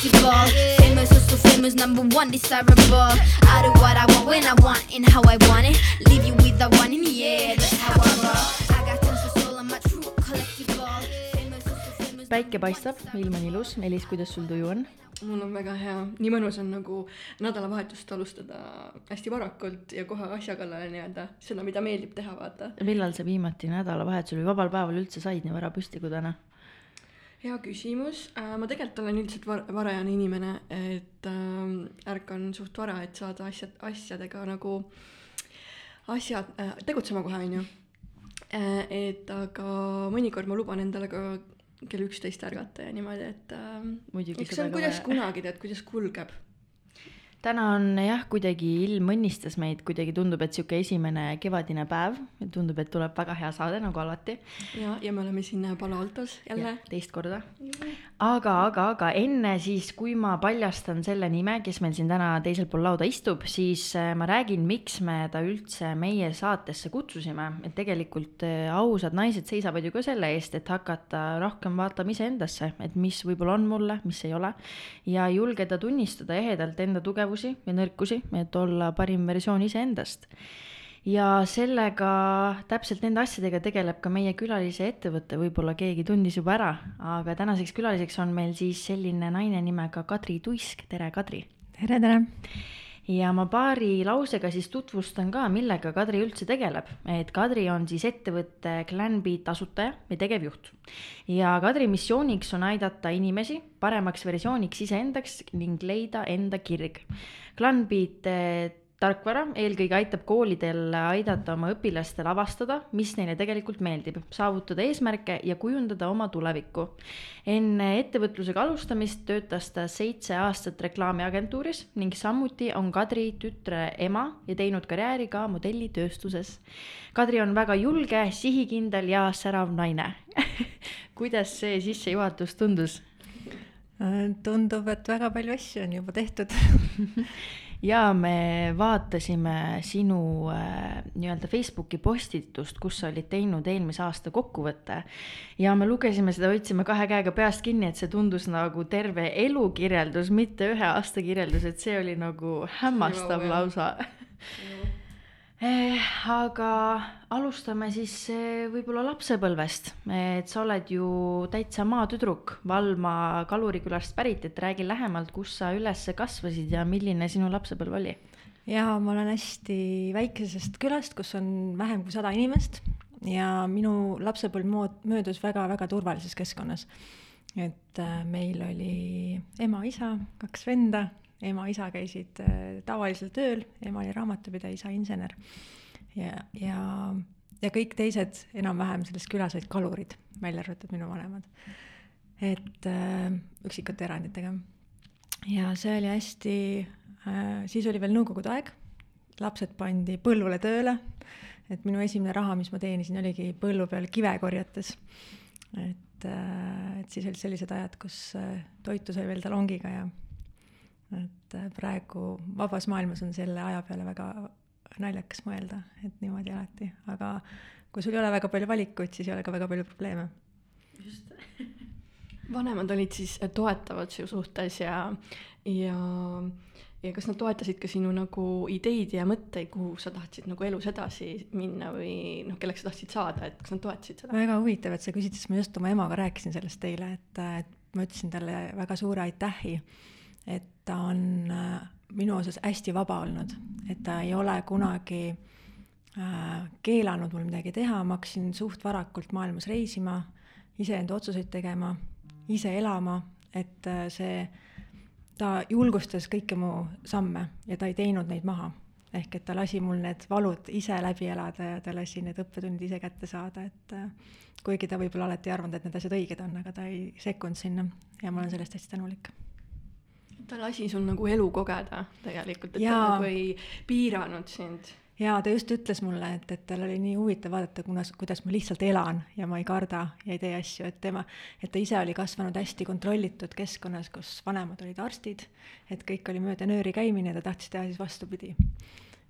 collectible. Famous, oh so famous, number one desirable. I do what I want when I want and how I want it. Leave you with the one in the air. That's how I roll. I got tons of soul, I'm a true collectible. Päike paistab, ilm on ilus, Meelis, kuidas sul tuju on? mul on väga hea, nii mõnus on nagu nädalavahetust alustada hästi varakult ja kohe asja kallale nii-öelda, seda, mida meeldib teha, vaata. millal sa viimati nädalavahetusel või vabal päeval üldse said nii vara püsti kui täna? Hea küsimus, ma tegelikult olen üldiselt var-, varajane inimene, et äh, ärkan suht vara, et saada asjad, asjadega nagu, asjad äh,, tegutsema kohe, on ju. et aga mõnikord ma luban endale ka kell üksteist ärgata ja niimoodi, et äh, eks see on, kuidas kunagi tead, kuidas kulgeb. Täna on jah, kuidagi ilm õnnistas meid, kuidagi tundub, et sihuke esimene kevadine päev, tundub, et tuleb väga hea saade nagu alati. ja, ja me oleme siin Palo Altos jälle. teist korda. aga, aga, aga enne siis, kui ma paljastan selle nime, kes meil siin täna teisel pool lauda istub, siis äh, ma räägin, miks me ta üldse meie saatesse kutsusime, et tegelikult äh, ausad naised seisavad ju ka selle eest, et hakata rohkem vaatama iseendasse, et mis võib-olla on mulle, mis ei ole. ja julgeda tunnistada ehedalt enda tugevusi ja nõrkusi, et olla parim versioon iseendast ja sellega, täpselt nende asjadega tegeleb ka meie külalise ettevõte, võib-olla keegi tundis juba ära, aga tänaseks külaliseks on meil siis selline naine nimega Kadri Tuisk, tere Kadri! tere, tere! Ja ma paari lausega siis tutvustan ka, millega Kadri üldse tegeleb, et Kadri on siis ettevõtte Clanbeat asutaja või tegevjuht. ja Kadri missiooniks on aidata inimesi paremaks versiooniks iseendaks ning leida enda kirg. Clanbeat eh, tarkvara eelkõige aitab koolidel aidata oma õpilastel avastada, mis neile tegelikult meeldib, saavutada eesmärke ja kujundada oma tulevikku. enne ettevõtlusega alustamist töötas ta seitse aastat reklaamiagentuuris ning samuti on Kadri tütre ema ja teinud karjääri ka modellitööstuses. Kadri on väga julge, sihikindel ja särav naine. kuidas see sissejuhatus tundus? Tundub, et väga palju asju on juba tehtud. ja me vaatasime sinu äh, nii-öelda Facebooki postitust, kus sa olid teinud eelmise aasta kokkuvõtte ja me lugesime seda, hoidsime kahe käega peast kinni, et see tundus nagu terve elu kirjeldus, mitte ühe aasta kirjeldus, et see oli nagu hämmastav jah. lausa. Eh, aga alustame siis eh, võib-olla lapsepõlvest, et sa oled ju täitsa maatüdruk, Valma Kalurikülast pärit, et räägi lähemalt, kus sa üles kasvasid ja milline sinu lapsepõlv oli? ja ma olen hästi väikesest külast, kus on vähem kui sada inimest ja minu lapsepõlv mood- möödus väga-väga turvalises keskkonnas. et meil oli ema-isa, kaks venda, ema-isa käisid äh, tavalisel tööl, ema oli raamatupidaja, isa insener. ja, ja, ja kõik teised enam-vähem selles külas olid kalurid, välja arvatud minu vanemad. et äh, üksikute eranditega ja see oli hästi äh,, siis oli veel nõukogude aeg, lapsed pandi põllule tööle, et minu esimene raha, mis ma teenisin, oligi põllu peal kive korjates. et äh,, et siis olid sellised ajad, kus äh, toitu sai veel talongiga ja et äh, praegu vabas maailmas on selle aja peale väga naljakas mõelda, et niimoodi elati, aga kui sul ei ole väga palju valikuid, siis ei ole ka väga palju probleeme. Vanemad olid siis äh, toetavad su suhtes ja, ja, ja kas nad toetasid ka sinu nagu ideid ja mõtteid, kuhu sa tahtsid nagu elus edasi minna või noh, kelleks sa tahtsid saada, et kas nad toetasid seda? väga huvitav, et sa küsid, sest ma just oma emaga rääkisin sellest eile, et, et ma ütlesin talle väga suure aitähi, et ta on äh, minu osas hästi vaba olnud, et ta ei ole kunagi äh, keelanud mul midagi teha, ma hakkasin suht varakult maailmas reisima, iseenda otsuseid tegema, ise elama, et äh, see, ta julgustas kõiki mu samme ja ta ei teinud neid maha ehk et ta lasi mul need valud ise läbi elada ja ta lasi need õppetunnid ise kätte saada, et kuigi ta võib-olla alati ei arvanud, et need asjad õiged on, aga ta ei sekkunud sinna ja ma olen sellest hästi tänulik. Ta lasi sul nagu elu kogeda tegelikult, et ta Jaa. nagu ei piiranud sind. ja ta just ütles mulle, et, et tal oli nii huvitav vaadata, kuna, kuidas ma lihtsalt elan ja ma ei karda ja ei tee asju, et tema, et ta ise oli kasvanud hästi kontrollitud keskkonnas, kus vanemad olid arstid, et kõik oli mööda nööri käimine ja ta tahtis teha siis vastupidi.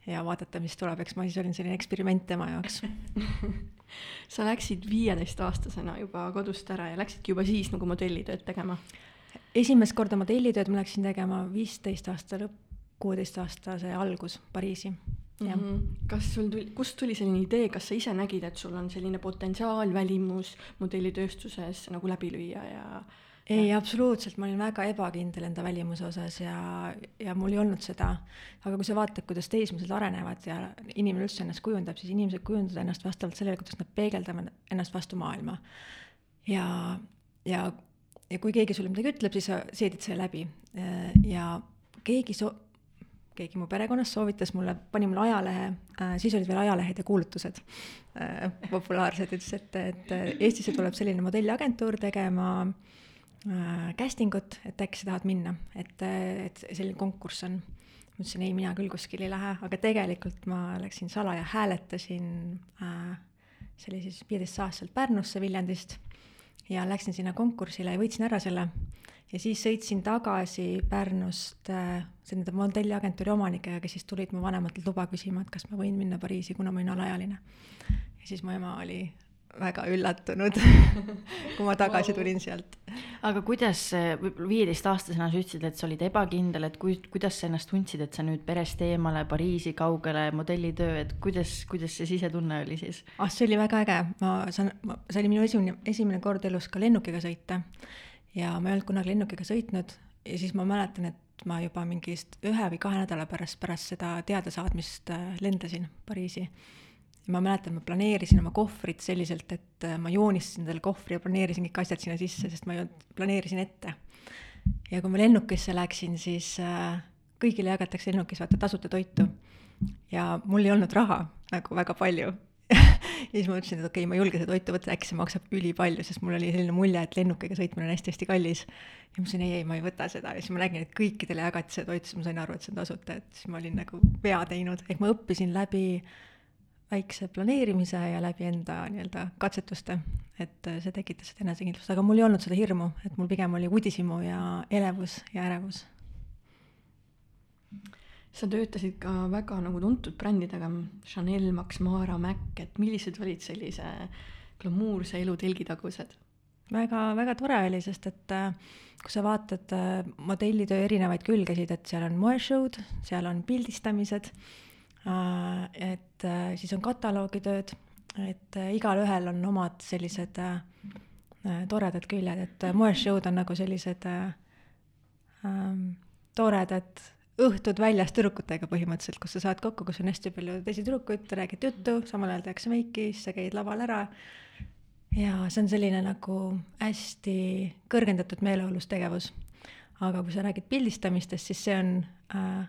ja vaadata, mis tuleb, eks ma siis olin selline eksperiment tema jaoks. sa läksid viieteistaastasena juba kodust ära ja läksidki juba siis nagu modellitööd tegema. Esimest korda modellitööd ma läksin tegema viisteist aasta lõpp, kuueteistaastase algus Pariisi. mm. -hmm. kas sul tuli, kust tuli selline idee, kas sa ise nägid, et sul on selline potentsiaal, välimus modellitööstuses nagu läbi lüüa ja ei, absoluutselt, ma olin väga ebakindel enda välimuse osas ja, ja mul ei olnud seda. aga kui sa vaatad, kuidas teismelised arenevad ja inimene üldse ennast kujundab, siis inimesed kujundavad ennast vastavalt sellele, kuidas nad peegeldavad ennast vastu maailma. ja, ja, ja kui keegi sulle midagi ütleb, siis sa seedid selle läbi. Ja keegi so-, keegi mu perekonnast soovitas mulle, pani mulle ajalehe äh,, siis olid veel ajalehed ja kuulutused äh, populaarsed, ütles, et, et Eestisse tuleb selline modelliagentuur tegema äh, äh, casting ut, et äkki sa tahad minna, et, et selline konkurss on. ma ütlesin ei, mina küll kuskile ei lähe, aga tegelikult ma läksin salaja, hääletasin äh,, see oli siis viieteistaastaselt Pärnusse Viljandist ja läksin sinna konkursile ja võitsin ära selle. ja siis sõitsin tagasi Pärnust äh, nende modelliagentuuri omanikega, kes siis tulid mu vanematelt luba küsima, et kas ma võin minna Pariisi, kuna ma olin alaealine. ja siis mu ema oli väga üllatunud kui ma tagasi tulin sealt. aga kuidas, võib-olla viieteistaastasena sa ütlesid, et sa olid ebakindel, et kui, kuidas sa ennast tundsid, et sa nüüd perest eemale, Pariisi kaugele, modellitöö, et kuidas, kuidas see sisetunne oli siis? ah, see oli väga äge, ma saan, see oli minu esimene, esimene kord elus ka lennukiga sõita. ja ma ei olnud kunagi lennukiga sõitnud ja siis ma mäletan, et ma juba mingist ühe või kahe nädala pärast, pärast seda teadasaatmist äh, lendasin Pariisi ma mäletan, ma planeerisin oma kohvrit selliselt, et äh, ma joonistasin endale kohvri ja planeerisin kõik asjad sinna sisse, sest ma ju planeerisin ette. ja kui ma lennukisse läksin, siis äh, kõigile jagatakse lennukis vaata tasuta toitu. ja mul ei olnud raha nagu väga palju ja siis ma mõtlesin, et okei okay,, ma ei julge seda toitu võtta, äkki see maksab ülipalju, sest mul oli selline mulje, et lennukiga sõitmine on hästi-hästi kallis. ja ma ütlesin ei, ei, ma ei võta seda ja siis ma nägin, et kõikidele jagati seda toitu, siis ma sain aru, et see on tasuta, et siis ma olin nagu vea teinud, ehk ma õppisin läbi äh, väikse planeerimise ja läbi enda nii-öelda katsetuste, et äh, see tekitas seda enesekindlust, aga mul ei olnud seda hirmu, et mul pigem oli uudishimu ja elevus ja ärevus. sa töötasid ka väga nagu tuntud brändidega, Chanel, Max Mara, Mac, et millised olid sellise glamuurse elu telgitagused? väga, väga tore oli, sest et äh, kui sa vaatad äh, modellitöö erinevaid külgesid, et seal on moeshow'd, seal on pildistamised et äh, siis on kataloogitööd, et äh, igalühel on omad sellised toredad küljed, et moeshow'd on nagu sellised ähm, toredad õhtud väljas tüdrukutega põhimõtteliselt, kus sa saad kokku, kus on hästi palju teisi tüdrukuid, te räägite juttu, samal ajal tehakse meiki, siis sa käid laval ära. ja see on selline nagu hästi kõrgendatud meeleolus tegevus. aga kui sa räägid pildistamistest, siis see on äh,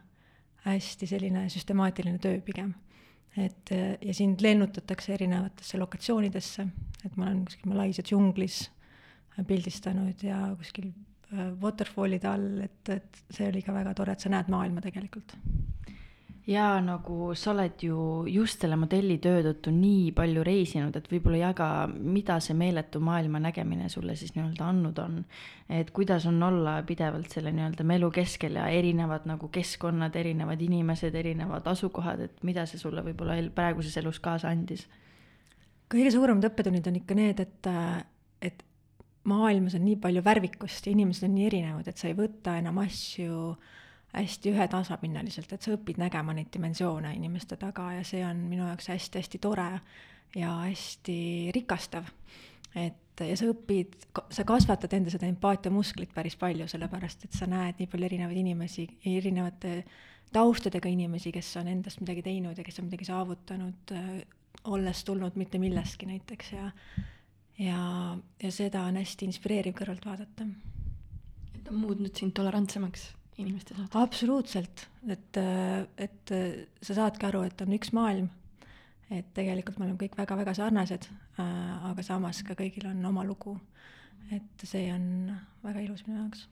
hästi selline süstemaatiline töö pigem. et ja sind lennutatakse erinevatesse lokatsioonidesse, et ma olen kuskil Malaisia džunglis pildistanud ja kuskil äh, waterfall'ide all, et, et see oli ka väga tore, et sa näed maailma tegelikult ja nagu sa oled ju just selle modellitöö tõttu nii palju reisinud, et võib-olla jaga, mida see meeletu maailma nägemine sulle siis nii-öelda andnud on. et kuidas on olla pidevalt selle nii-öelda melu keskel ja erinevad nagu keskkonnad, erinevad inimesed, erinevad asukohad, et mida see sulle võib-olla praeguses elus kaasa andis? kõige suuremad õppetunnid on ikka need, et, et maailmas on nii palju värvikust ja inimesed on nii erinevad, et sa ei võta enam asju äh, hästi ühetasapinnaliselt, et sa õpid nägema neid dimensioone inimeste taga ja see on minu jaoks hästi-hästi tore ja hästi rikastav. et ja sa õpid, sa kasvatad enda seda empaatiamusklit päris palju, sellepärast et sa näed nii palju erinevaid inimesi, erinevate taustadega inimesi, kes on endast midagi teinud ja kes on midagi saavutanud, olles tulnud mitte millestki näiteks ja ja, ja seda on hästi inspireeriv kõrvalt vaadata. et on muutnud sind tolerantsemaks inimeste suhtes? absoluutselt, et, et sa saadki aru, et on üks maailm, et tegelikult me oleme kõik väga-väga sarnased, aga samas ka kõigil on oma lugu. et see on väga ilus minu jaoks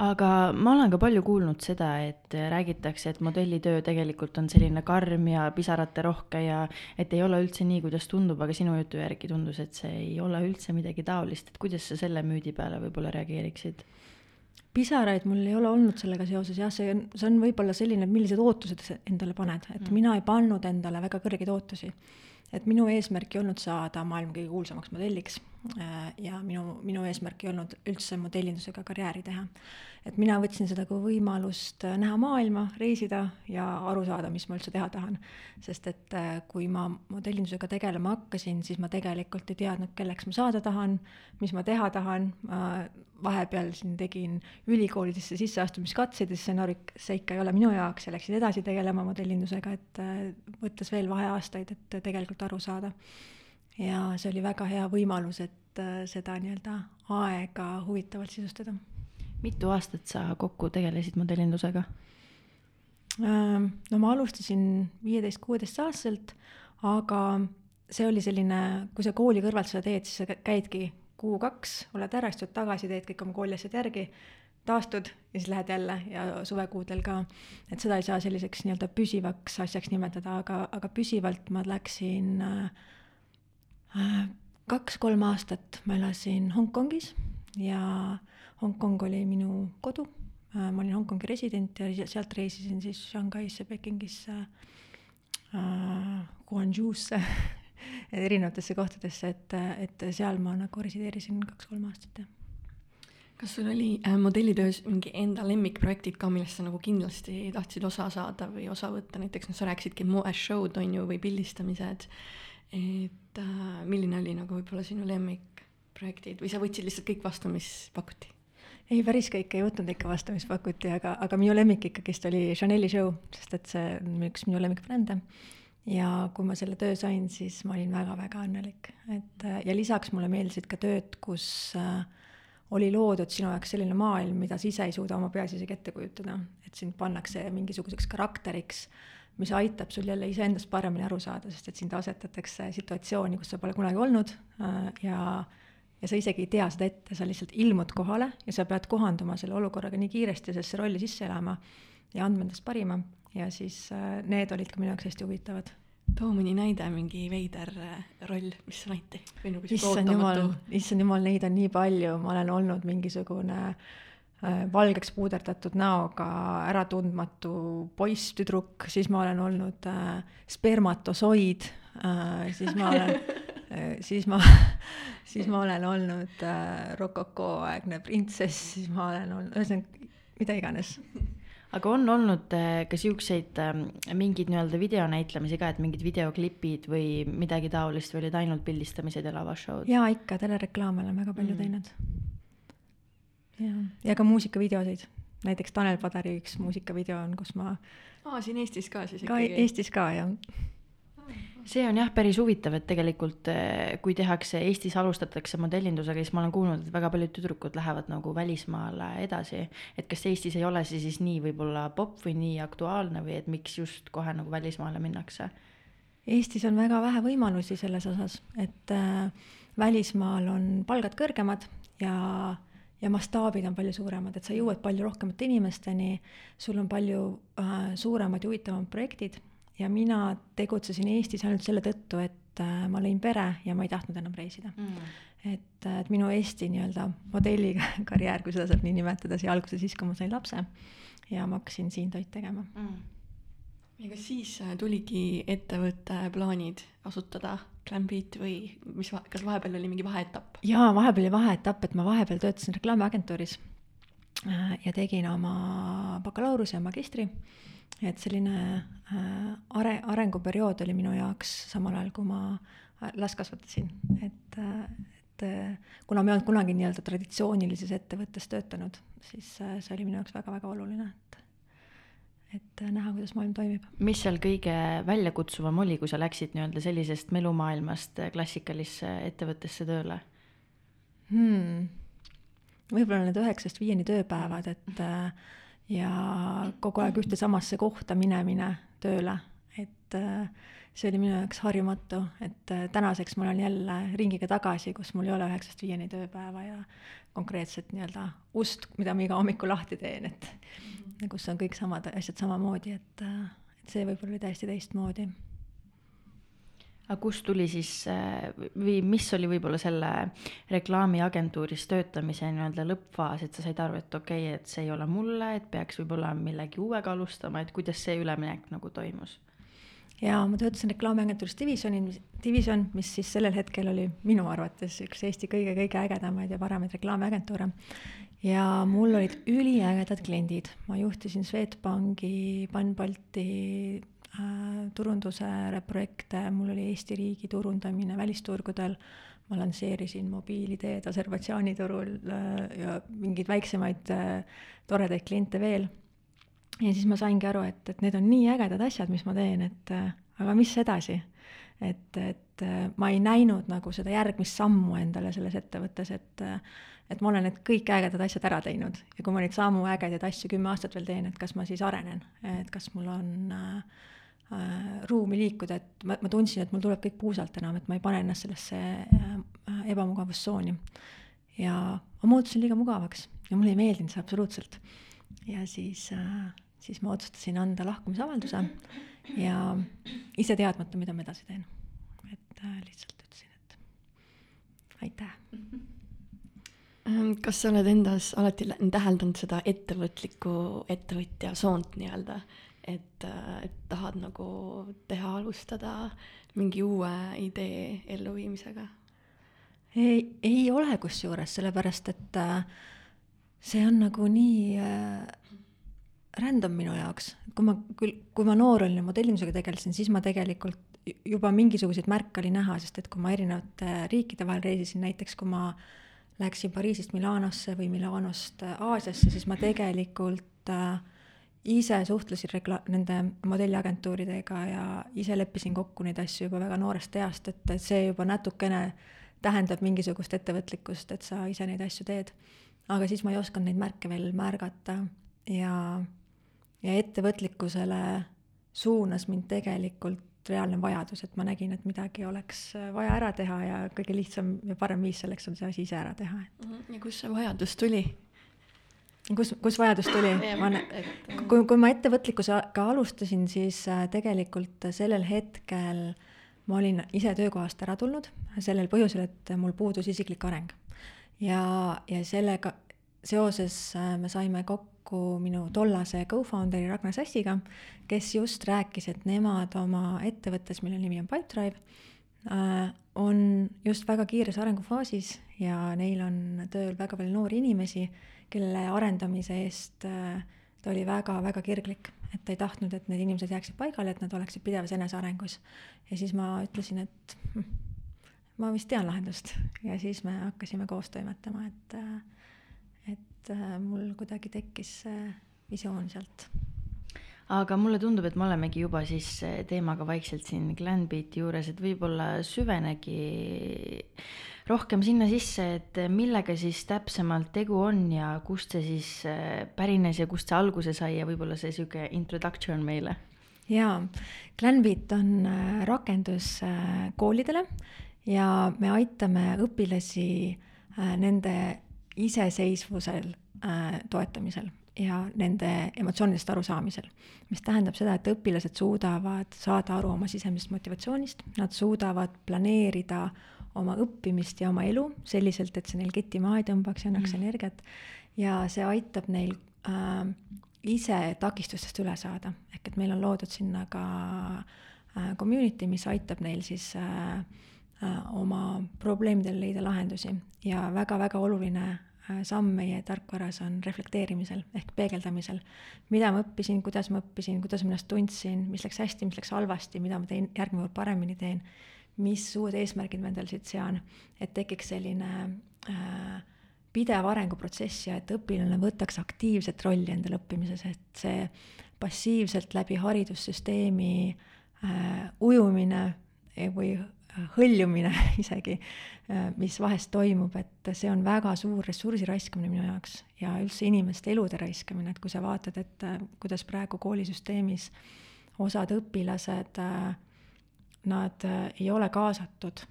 aga ma olen ka palju kuulnud seda, et räägitakse, et modellitöö tegelikult on selline karm ja pisaraterohke ja et ei ole üldse nii, kuidas tundub, aga sinu jutu järgi tundus, et see ei ole üldse midagi taolist, et kuidas sa selle müüdi peale võib-olla reageeriksid? Pisaraid mul ei ole olnud sellega seoses, jah, see on, see on võib-olla selline, millised ootused sa endale paned, et mm. mina ei pannud endale väga kõrgeid ootusi. et minu eesmärk ei olnud saada maailma kõige kuulsamaks modelliks, Äh, ja minu, minu eesmärk ei olnud üldse modellindusega karjääri teha. Et mina võtsin seda kui võimalust äh, näha maailma, reisida ja aru saada, mis ma üldse teha tahan. sest et äh, kui ma modellindusega tegelema hakkasin, siis ma tegelikult ei teadnud, kelleks ma saada tahan, mis ma teha tahan, vahepeal siin tegin ülikoolidesse sisseastumiskatseid ja siis sain aru, see ikka ei ole minu jaoks ja läksin edasi tegelema modellindusega, et võttes veel vaheaastaid, et tegelikult aru saada ja see oli väga hea võimalus, et äh, seda nii-öelda aega huvitavalt sisustada. Mitu aastat sa kokku tegelesid modellindusega? Ähm, no ma alustasin viieteist-kuueteist-aastaselt, aga see oli selline, kui sa kooli kõrvalt seda teed, siis sa käidki kuu-kaks, oled ära, istud tagasi, teed kõik oma kooliasjad järgi, taastud ja siis lähed jälle ja suvekuudel ka. et seda ei saa selliseks nii-öelda püsivaks asjaks nimetada, aga, aga püsivalt ma läksin äh, kaks-kolm aastat ma elasin Hongkongis ja Hongkong oli minu kodu. ma olin Hongkongi resident ja sealt reisisin siis Shanghai'sse, Pekingisse äh,, Guangzhou'sse erinevatesse kohtadesse, et, et seal ma nagu resideerisin kaks-kolm aastat, jah kas sul oli äh, modellitöös mingi enda lemmikprojektid ka, millest sa nagu kindlasti tahtsid osa saada või osa võtta, näiteks noh, sa rääkisidki moeshow'd on ju, või pildistamised et äh, milline oli nagu võib-olla sinu lemmikprojektid või sa võtsid lihtsalt kõik vastu, mis pakuti? Ei, päris kõike ei võtnud ikka vastu, mis pakuti, aga, aga minu lemmik ikkagist oli Chanel'i show, sest et see on üks minu lemmikbrände. ja kui ma selle töö sain, siis ma olin väga-väga õnnelik, et äh, ja lisaks mulle meeldisid ka tööd, kus äh, oli loodud sinu jaoks selline maailm, mida sa ise ei suuda oma peas isegi ette kujutada, et sind pannakse mingisuguseks karakteriks mis aitab sul jälle iseendast paremini aru saada, sest et sind asetatakse situatsiooni, kus sa pole kunagi olnud äh, ja ja sa isegi ei tea seda ette, sa lihtsalt ilmud kohale ja sa pead kohanduma selle olukorraga nii kiiresti sellesse rolli sisse elama ja andma endast parima ja siis äh, need olid ka minu jaoks hästi huvitavad. too mõni näide, mingi veider äh, roll, mis sulle anti või nagu sihuke ootamatu? issand jumal, neid on nii palju, ma olen olnud mingisugune äh, valgeks puuderdatud näoga äratundmatu poiss, tüdruk, siis ma olen olnud äh, spermatosoid äh,, siis ma olen siis ma, siis ma olen olnud äh, rokokooaegne printsess, siis ma olen olnud, ühesõnaga mida iganes aga on olnud äh, ka siukseid äh, mingeid nii-öelda videonäitlemisi ka, et mingid videoklipid või midagi taolist või olid ainult pildistamised ja lavashow'd? jaa, ikka, telereklaame olen väga palju mm. teinud ja, ja ka muusikavideosid, näiteks Tanel Padari üks muusikavideo on, kus ma. aa, siin Eestis ka siis ka ikkagi? Eestis ka jah see on jah, päris huvitav, et tegelikult eh, kui tehakse, Eestis alustatakse modellindusega, siis ma olen kuulnud, et väga paljud tüdrukud lähevad nagu välismaale edasi. et kas Eestis ei ole see siis nii võib-olla popp või nii aktuaalne või et miks just kohe nagu välismaale minnakse? Eestis on väga vähe võimalusi selles osas, et äh, välismaal on palgad kõrgemad ja ja mastaabid on palju suuremad, et sa jõuad palju rohkemate inimesteni, sul on palju äh, suuremad ja huvitavamad projektid ja mina tegutsesin Eestis ainult selle tõttu, et äh, ma lõin pere ja ma ei tahtnud enam reisida mm.. et, äh, et minu Eesti nii-öelda modelli karjäär, kui seda saab nii nimetada, sai alguse siis, kui ma sain lapse ja ma hakkasin siin töid tegema mm ja kas siis äh, tuligi ettevõtte plaanid asutada Glambeat või mis, kas vahepeal oli mingi vaheetapp? jaa, vahepeal oli vaheetapp, et ma vahepeal töötasin reklaamiagentuuris ja tegin oma bakalaureuse ja magistri. Et selline äh, are-, arenguperiood oli minu jaoks samal ajal, kui ma last kasvatasin, et, et kuna ma ei olnud kunagi nii-öelda traditsioonilises ettevõttes töötanud, siis see oli minu jaoks väga-väga oluline, et et äh, näha, kuidas maailm toimib. mis seal kõige väljakutsuvam oli, kui sa läksid nii-öelda sellisest melumaailmast äh, klassikalisse ettevõttesse tööle hmm.? võib-olla need üheksast viieni tööpäevad, et äh, ja kogu aeg ühte samasse kohta minemine tööle, et see oli minu jaoks harjumatu, et tänaseks ma olen jälle ringiga tagasi, kus mul ei ole üheksast viieni tööpäeva ja konkreetset nii-öelda ust, mida ma iga hommiku lahti teen, et ja kus on kõik samad asjad samamoodi, et, et see võib-olla oli täiesti teistmoodi. Aga kust tuli siis või mis oli võib-olla selle reklaamiagentuuris töötamise nii-öelda lõppfaas, et sa said aru, et okei okay,, et see ei ole mulle, et peaks võib-olla millegi uuega alustama, et kuidas see üleminek nagu toimus? ja ma töötasin reklaamiagentuuris Divisionin, Division, mis siis sellel hetkel oli minu arvates üks Eesti kõige-kõige ägedamaid ja paremaid reklaamiagentuure. ja mul olid üliägedad kliendid, ma juhtisin Swedbanki, Banbalti äh, turunduse projekte, mul oli Eesti riigi turundamine välisturgudel, ma lansseerisin mobiil-ID-d Aserbaidžaani turul äh, ja mingeid väiksemaid äh, toredaid kliente veel. Ja siis ma saingi aru, et, et need on nii ägedad asjad, mis ma teen, et äh, aga mis edasi. et, et äh, ma ei näinud nagu seda järgmist sammu endale selles ettevõttes, et äh, et ma olen need kõik ägedad asjad ära teinud. Ja kui ma neid samu ägedaid asju kümme aastat veel teen, et kas ma siis arenen, et kas mul on äh, äh, ruumi liikuda, et ma, ma tundsin, et mul tuleb kõik puusalt enam, et ma ei pane ennast sellesse äh, ebamugavustsooni. ja ma muutusin liiga mugavaks ja mulle ei meeldinud see absoluutselt. ja siis äh, siis ma otsustasin anda lahkumisavalduse ja ise teadmata, mida ma edasi teen. et äh, lihtsalt ütlesin, et aitäh. Ähm, kas sa oled endas alati täheldanud seda ettevõtliku ettevõtja soont nii-öelda, et, äh, et tahad nagu teha, alustada mingi uue idee elluviimisega? ei, ei ole kusjuures, sellepärast et äh, see on nagu nii äh, random minu jaoks, kui ma küll, kui ma noor olin ja modellimisega tegelesin, siis ma tegelikult juba mingisuguseid märke oli näha, sest et kui ma erinevate riikide vahel reisisin, näiteks kui ma läksin Pariisist Milanosse või Milanost Aasiasse, siis ma tegelikult äh, ise suhtlesin regla-, nende modelliagentuuridega ja ise leppisin kokku neid asju juba väga noorest east, et, et see juba natukene tähendab mingisugust ettevõtlikkust, et sa ise neid asju teed. aga siis ma ei osanud neid märke veel märgata ja ja ettevõtlikkusele suunas mind tegelikult reaalne vajadus, et ma nägin, et midagi oleks vaja ära teha ja kõige lihtsam ja parem viis selleks on see asi ise ära teha, et. Mhm. ja kust see vajadus tuli? Kus, kus vajadus tuli? ma, kui, kui ma ettevõtlikkusega alustasin, siis äh, tegelikult sellel hetkel ma olin ise töökohast ära tulnud, sellel põhjusel, et mul puudus isiklik areng. ja, ja sellega seoses äh, me saime kokku minu tollase co-founder'i Ragnar Sassiga, kes just rääkis, et nemad oma ettevõttes, mille nimi on Pipedrive, äh, on just väga kiires arengufaasis ja neil on tööl väga palju noori inimesi, kelle arendamise eest äh, ta oli väga-väga kirglik, et ta ei tahtnud, et need inimesed jääksid paigale, et nad oleksid pidevas enesearengus. ja siis ma ütlesin, et hm, ma vist tean lahendust ja siis me hakkasime koos toimetama, et äh, et äh, mul kuidagi tekkis see visioon sealt. aga mulle tundub, et me olemegi juba siis teemaga vaikselt siin Glenbeati juures, et võib-olla süvenegi rohkem sinna sisse, et millega siis täpsemalt tegu on ja kust see siis äh, pärines ja kust see alguse sai ja võib-olla see sihuke introduction meile. jaa, Glenbeat on rakendus koolidele ja me aitame õpilasi nende iseseisvusel toetamisel ja nende emotsioonidest arusaamisel. mis tähendab seda, et õpilased suudavad saada aru oma sisemisest motivatsioonist, nad suudavad planeerida oma õppimist ja oma elu selliselt, et see neil keti maha ei tõmbaks ja annaks mm. energiat. ja see aitab neil äh, ise takistustest üle saada, ehk et meil on loodud sinna ka äh, community, mis aitab neil siis äh, äh, oma probleemidele leida lahendusi ja väga-väga oluline Äh, samm meie tarkvaras on reflekteerimisel ehk peegeldamisel. mida ma õppisin, kuidas ma õppisin, kuidas ma ennast tundsin, mis läks hästi, mis läks halvasti, mida ma teen järgmine kord paremini teen, mis uued eesmärgid ma endale siit sean, et tekiks selline äh, pidev arenguprotsess ja et õpilane võtaks aktiivset rolli endale õppimises, et see passiivselt läbi haridussüsteemi äh, ujumine või hõljumine isegi, äh, mis vahest toimub, et see on väga suur ressursi raiskamine minu jaoks ja üldse inimeste elude raiskamine, et kui sa vaatad, et äh, kuidas praegu koolisüsteemis osad õpilased, äh, nad ei ole kaasatud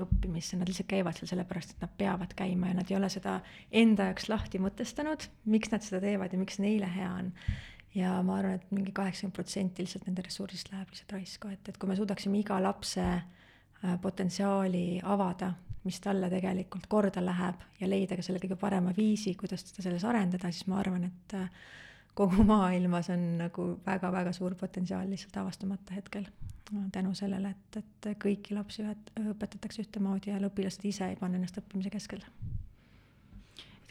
õppimisse, nad lihtsalt käivad seal sellepärast, et nad peavad käima ja nad ei ole seda enda jaoks lahti mõtestanud, miks nad seda teevad ja miks neile hea on. Ja ma arvan, et mingi kaheksakümmend protsenti lihtsalt nende ressursist läheb lihtsalt raisku, et, et kui me suudaksime iga lapse äh, Äh, potentsiaali avada, mis talle tegelikult korda läheb ja leida ka selle kõige parema viisi, kuidas teda selles arendada, siis ma arvan, et äh, kogu maailmas on nagu väga-väga suur potentsiaal lihtsalt avastamata hetkel. tänu sellele, et, et kõiki lapsi õpetatakse ühtemoodi ja õpilased ise ei pane ennast õppimise keskele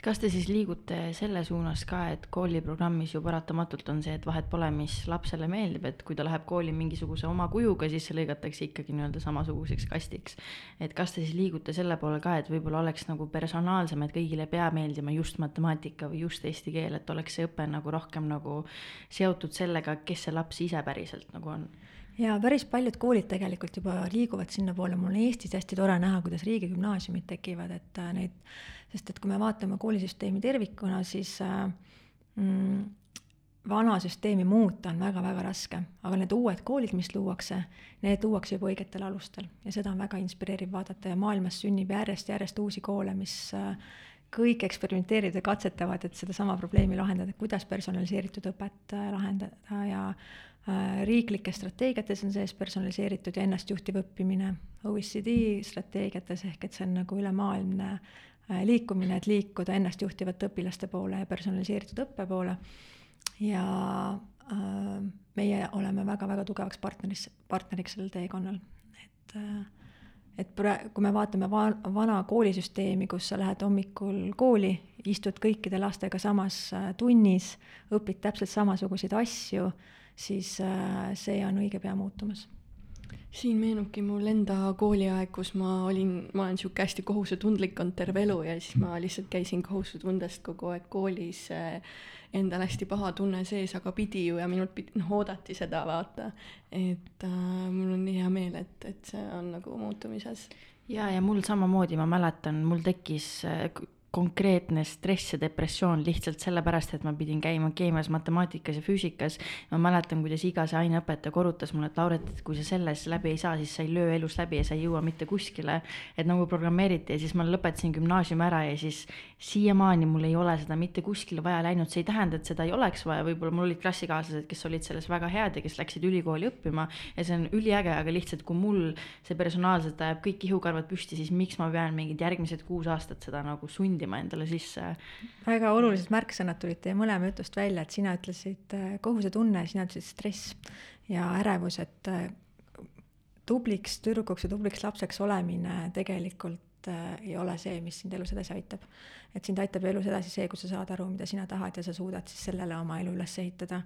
kas te siis liigute selle suunas ka, et kooliprogrammis ju paratamatult on see, et vahet pole, mis lapsele meeldib, et kui ta läheb kooli mingisuguse oma kujuga, siis see lõigatakse ikkagi nii-öelda samasuguseks kastiks. et kas te siis liigute selle poole ka, et võib-olla oleks nagu personaalsem, et kõigile ei pea meeldima just matemaatika või just eesti keel, et oleks see õpe nagu rohkem nagu seotud sellega, kes see laps ise päriselt nagu on ja päris paljud koolid tegelikult juba liiguvad sinnapoole, mul on Eestis hästi tore näha, kuidas riigigümnaasiumid tekivad, et äh, neid, sest et kui me vaatame koolisüsteemi tervikuna, siis äh, mm, vana süsteemi muuta on väga-väga raske, aga need uued koolid, mis luuakse, need luuakse juba õigetel alustel. Ja seda on väga inspireeriv vaadata. Ja maailmas sünnib järjest-järjest uusi koole, mis äh, kõik eksperimenteerivad ja katsetavad, et sedasama probleemi lahendada, kuidas personaliseeritud õpet lahendada ja riiklikes strateegiates on sees personaliseeritud ja ennastjuhtiv õppimine, OECD strateegiates ehk et see on nagu ülemaailmne äh, liikumine, et liikuda ennastjuhtivate õpilaste poole ja personaliseeritud õppe poole. ja äh, meie oleme väga-väga tugevaks partneris, partneriks sellel teekonnal, et äh, et praegu, kui me vaatame va-, vana koolisüsteemi, kus sa lähed hommikul kooli, istud kõikide lastega samas äh, tunnis, õpid täpselt samasuguseid asju äh,, siis äh, see on õige pea muutumas siin meenubki mul enda kooliaeg, kus ma olin, ma olen sihuke hästi kohusetundlik olnud terve elu ja siis ma lihtsalt käisin kohusetundest kogu aeg koolis äh, endal hästi paha tunne sees, aga pidi ju ja minult pidi, noh, oodati seda vaata. et äh, mul on nii hea meel, et, et see on nagu muutumises. ja, ja mul samamoodi, ma mäletan, mul tekkis äh, konkreetne stress ja depressioon lihtsalt sellepärast, et ma pidin käima keemias, matemaatikas ja füüsikas. ma mäletan, kuidas iga see aineõpetaja korrutas mulle, et Lauret, et kui sa selles läbi ei saa, siis sa ei löö elus läbi ja sa ei jõua mitte kuskile. et nagu programmeeriti ja siis ma lõpetasin gümnaasiumi ära ja siis siiamaani mul ei ole seda mitte kuskile vaja läinud, see ei tähenda, et seda ei oleks vaja, võib-olla mul olid klassikaaslased, kes olid selles väga head ja kes läksid ülikooli õppima ja see on üliäge, aga lihtsalt kui mul see personaalselt ajab kõik ihukarvad püsti, siis miks ma pean mingid järgmised kuus aastat seda nagu sundima sundima endale sisse. väga olulised märksõnad tulid teie mõlema jutust välja, et sina ütlesid äh, kohusetunne, sina ütlesid stress ja ärevus, et äh, tubliks tüdrukuks ja tubliks lapseks olemine tegelikult äh, ei ole see, mis sind elus edasi aitab. et sind aitab elus edasi see, kui sa saad aru, mida sina tahad ja sa suudad siis sellele oma elu üles ehitada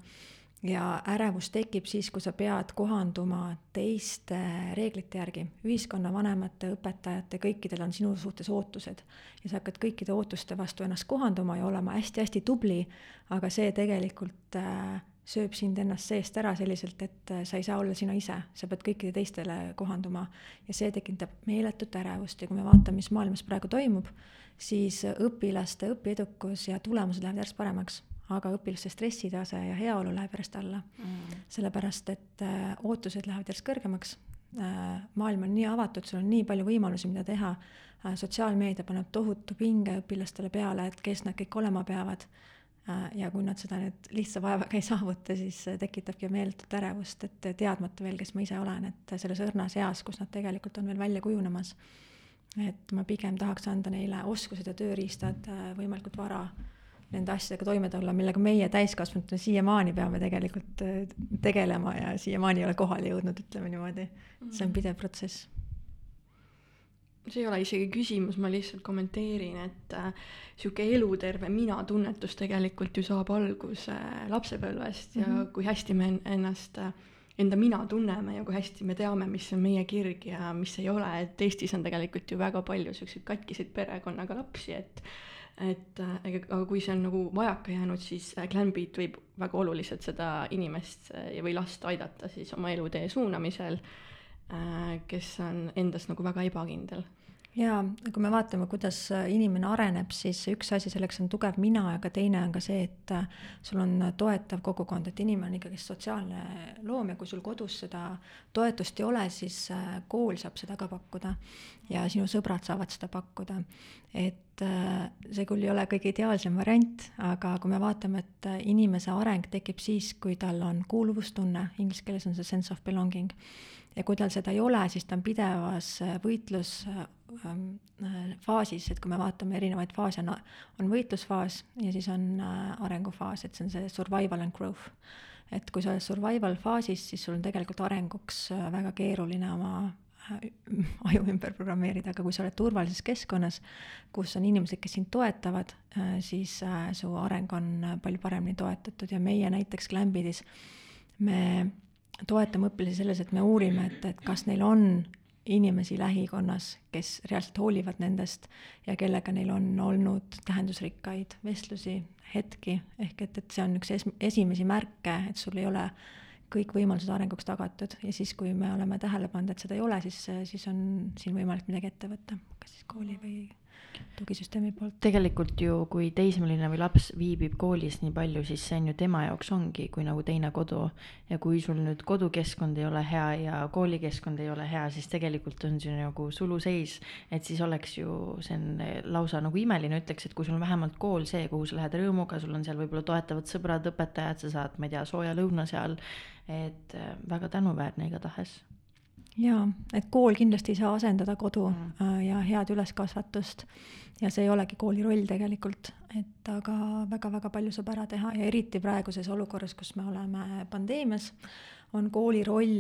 ja ärevus tekib siis, kui sa pead kohanduma teiste reeglite järgi. ühiskonna vanemate, õpetajate, kõikidel on sinu suhtes ootused. Ja sa hakkad kõikide ootuste vastu ennast kohanduma ja olema hästi-hästi tubli, aga see tegelikult äh, sööb sind ennast seest ära selliselt, et äh, sa ei saa olla sina ise, sa pead kõikide teistele kohanduma. Ja see tekitab meeletut ärevust. Ja kui me vaatame, mis maailmas praegu toimub, siis õpilaste õpiedukus ja tulemused lähevad järjest paremaks aga õpilaste stressitase ja heaolu läheb järjest alla mm.. sellepärast, et äh, ootused lähevad järjest kõrgemaks äh,. maailm on nii avatud, sul on nii palju võimalusi, mida teha äh,. sotsiaalmeedia paneb tohutu pinge õpilastele peale, et kes nad kõik olema peavad ja kui nad seda nüüd lihtsa vaevaga ei saavuta, siis tekitabki meeletut ärevust, et teadmata veel, kes ma ise olen, et selles õrnas eas, kus nad tegelikult on veel välja kujunemas. et ma pigem tahaks anda neile oskused ja tööriistad võimalikult vara nende asjadega toime tulla, millega meie täiskasvanutena siiamaani peame tegelikult äh, tegelema ja siiamaani ei ole kohale jõudnud, ütleme niimoodi. see on pidev protsess. see ei ole isegi küsimus, ma lihtsalt kommenteerin, et äh, sihuke eluterve mina-tunnetus tegelikult ju saab alguse äh, lapsepõlvest ja mm -hmm. kui hästi me ennast äh, enda mina tunneme ja kui hästi me teame, mis on meie kirg ja mis ei ole, et Eestis on tegelikult ju väga palju siukseid katkiseid perekonnaga lapsi, et et äh, aga kui see on nagu vajaka jäänud, siis äh, Glambeat võib väga oluliselt seda inimest äh, või last aidata siis oma elutee suunamisel, kes on endas nagu väga ebakindel jaa, kui me vaatame, kuidas äh, inimene areneb, siis üks asi selleks on tugev mina, aga teine on ka see, et äh, sul on toetav kogukond, et inimene on ikkagi sotsiaalne loom ja kui sul kodus seda toetust ei ole, siis äh, kool saab seda ka pakkuda ja sinu sõbrad saavad seda pakkuda. et see küll ei ole kõige ideaalsem variant, aga kui me vaatame, et inimese areng tekib siis, kui tal on kuuluvustunne, inglise keeles on see sense of belonging ja kui tal seda ei ole, siis ta on pidevas võitlusfaasis, et kui me vaatame erinevaid faase, on, on võitlusfaas ja siis on arengufaas, et see on see survival and growth. Et kui sa oled survival faasis, siis sul on tegelikult arenguks väga keeruline oma aju ümber programmeerida, aga kui sa oled turvalises keskkonnas, kus on inimesed, kes sind toetavad, äh, siis äh, su areng on palju paremini toetatud. Ja meie näiteks Glambidis me toetame õpilasi selles, et me uurime, et, et kas neil on inimesi lähikonnas, kes reaalselt hoolivad nendest ja kellega neil on olnud tähendusrikkaid vestlusi, hetki, ehk et, et see on üks es-, esimesi märke, et sul ei ole kõik võimalused arenguks tagatud. Ja siis, kui me oleme tähele pannud, et seda ei ole, siis, siis on siin võimalik midagi ette võtta, kas siis kooli või tugisüsteemi poolt. tegelikult ju, kui teismeline või laps viibib koolis nii palju, siis see on ju tema jaoks ongi kui nagu teine kodu. ja kui sul nüüd kodukeskkond ei ole hea ja koolikeskkond ei ole hea, siis tegelikult on see nagu suluseis. et siis oleks ju, see on lausa nagu imeline, ütleks, et kui sul on vähemalt kool see, kuhu sa lähed rõõmuga, sul on seal võib-olla toetavad sõbrad, õpetajad, sa saad, ma ei tea, sooja lõuna seal. et äh, väga tänuväärne igatahes jaa, et kool kindlasti ei saa asendada kodu mm. Äh, ja head üleskasvatust ja see ei olegi kooli roll tegelikult, et aga väga-väga palju saab ära teha ja eriti praeguses olukorras, kus me oleme pandeemias, on kooli roll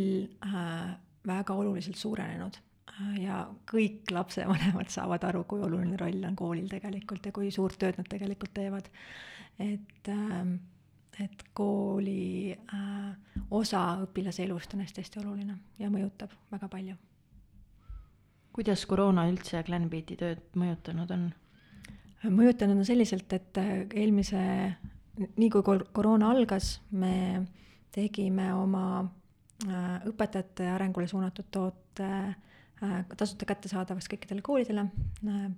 äh, väga oluliselt suurenenud äh, ja kõik lapsevanemad saavad aru, kui oluline roll on koolil tegelikult ja kui suurt tööd nad tegelikult teevad. et äh, et kooli äh, osa õpilase elust on hästi-hästi oluline ja mõjutab väga palju. kuidas koroona üldse Glenbeati tööd mõjutanud on? mõjutanud on selliselt, et äh, eelmise, nii kui koroona algas, me tegime oma äh, õpetajate arengule suunatud toote äh, tasuta kättesaadavaks kõikidele koolidele Mm,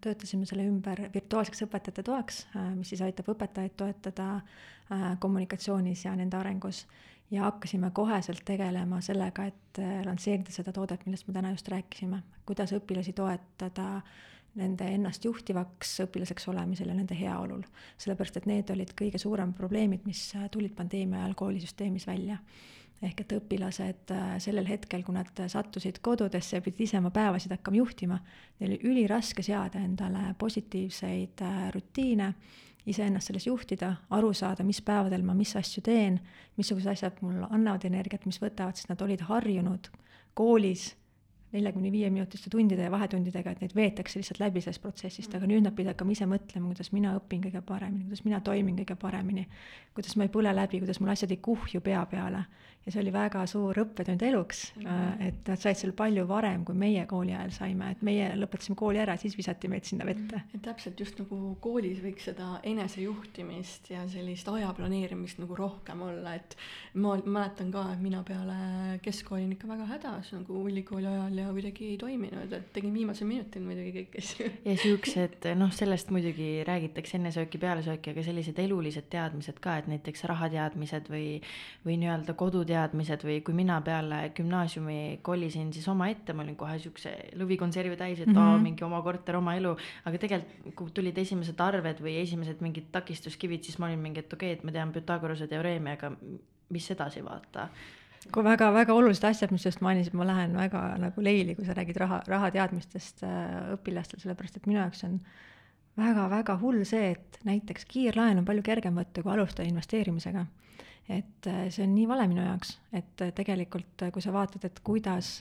töötasime selle ümber virtuaalseks õpetajate toeks, äh, mis siis aitab õpetajaid toetada äh, kommunikatsioonis ja nende arengus. ja hakkasime koheselt tegelema sellega, et äh, lansseerida seda toodet, millest me täna just rääkisime, kuidas õpilasi toetada nende ennast juhtivaks õpilaseks olemisel ja nende heaolul. sellepärast, et need olid kõige suuremad probleemid, mis tulid pandeemia ajal koolisüsteemis välja ehk et õpilased äh, sellel hetkel, kui nad sattusid kodudesse ja pidid ise oma päevasid hakkama juhtima, neil oli üliraske seada endale positiivseid äh, rutiine, iseennast selles juhtida, aru saada, mis päevadel ma mis asju teen, missugused asjad mul annavad energiat, mis võtavad, sest nad olid harjunud koolis neljakümne viie minutiste tundide ja vahetundidega, et neid veetakse lihtsalt läbi sellest protsessist, aga nüüd nad pidid hakkama ise mõtlema, kuidas mina õpin kõige paremini, kuidas mina toimin kõige paremini, kuidas ma ei põle läbi, kuidas mul asjad ei kuhju pea peale ja see oli väga suur õppetund eluks mm, -hmm. et nad said seal palju varem, kui meie kooli ajal saime, et meie lõpetasime kooli ära, siis visati meid sinna vette. et täpselt just nagu koolis võiks seda enesejuhtimist ja sellist aja planeerimist nagu rohkem olla, et ma mäletan ka, et mina peale keskkooli olin ikka väga hädas nagu ülikooli ajal ja kuidagi ei toiminud, et tegin viimasel minutil muidugi kõiki asju. ja siuksed, noh, sellest muidugi räägitakse enne sööki, peale sööki, aga sellised elulised teadmised ka, et näiteks rahateadmised või, või nii-öelda koduteadmised teadmised või kui mina peale gümnaasiumi kolisin siis omaette, ma olin kohe siukse lõvikonservi täis, et mm -hmm. aa, mingi oma korter, oma elu. aga tegelikult, kui tulid esimesed arved või esimesed mingid takistuskivid, siis ma olin mingi, et okei okay,, et ma tean Pythagorase teoreemi, aga mis edasi vaata kui väga-väga olulised asjad, mis just mainisid, ma lähen väga nagu leili, kui sa räägid raha, rahateadmistest äh, õpilastel, sellepärast et minu jaoks on väga-väga hull see, et näiteks kiirlaen on palju kergem võtta kui alustada investeerimisega. Et äh, see on nii vale minu jaoks, et äh, tegelikult, äh, kui sa vaatad, et kuidas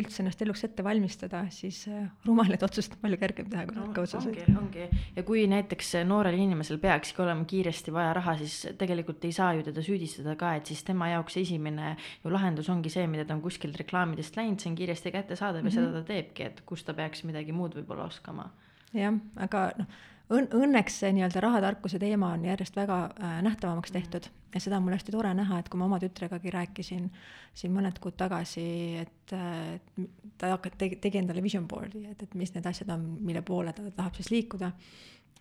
üldse ennast eluks ette valmistada, siis rumalaid otsuseid on palju kergem teha kui tarka no, otsuseid. ongi, ongi, ja kui näiteks noorel inimesel peakski olema kiiresti vaja raha, siis tegelikult ei saa ju teda süüdistada ka, et siis tema jaoks esimene ju lahendus ongi see, mida ta on kuskilt reklaamidest läinud, see on kiiresti kättesaadav mm -hmm. ja seda ta teebki, et kus ta peaks midagi muud võib-olla oskama. jah, aga noh õn-, õnneks see nii-öelda rahatarkuse teema on järjest väga äh, nähtavamaks mhm. tehtud ja seda on mul hästi tore näha, et kui ma oma tütregagi rääkisin siin mõned kuud tagasi, et äh, ta hakkab, tegi, tegi endale vision board'i, et, et mis need asjad on, mille poole ta tahab siis liikuda.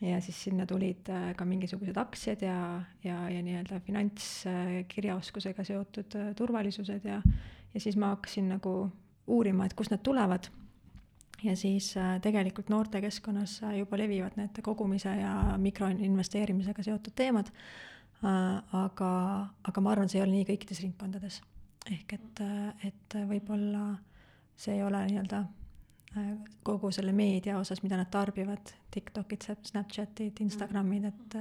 ja siis sinna tulid äh, ka mingisugused aktsiad ja, ja, ja nii-öelda finantskirjaoskusega seotud äh, turvalisused ja, ja siis ma hakkasin nagu uurima, et kust need tulevad ja siis äh, tegelikult noortekeskkonnas äh, juba levivad need kogumise ja mikroinvesteerimisega seotud teemad. Äh, aga, aga ma arvan, see ei ole nii kõikides ringkondades. ehk et, et võib-olla see ei ole nii-öelda kogu selle meedia osas, mida nad tarbivad, Tiktokid, Snapchatid, Instagramid, et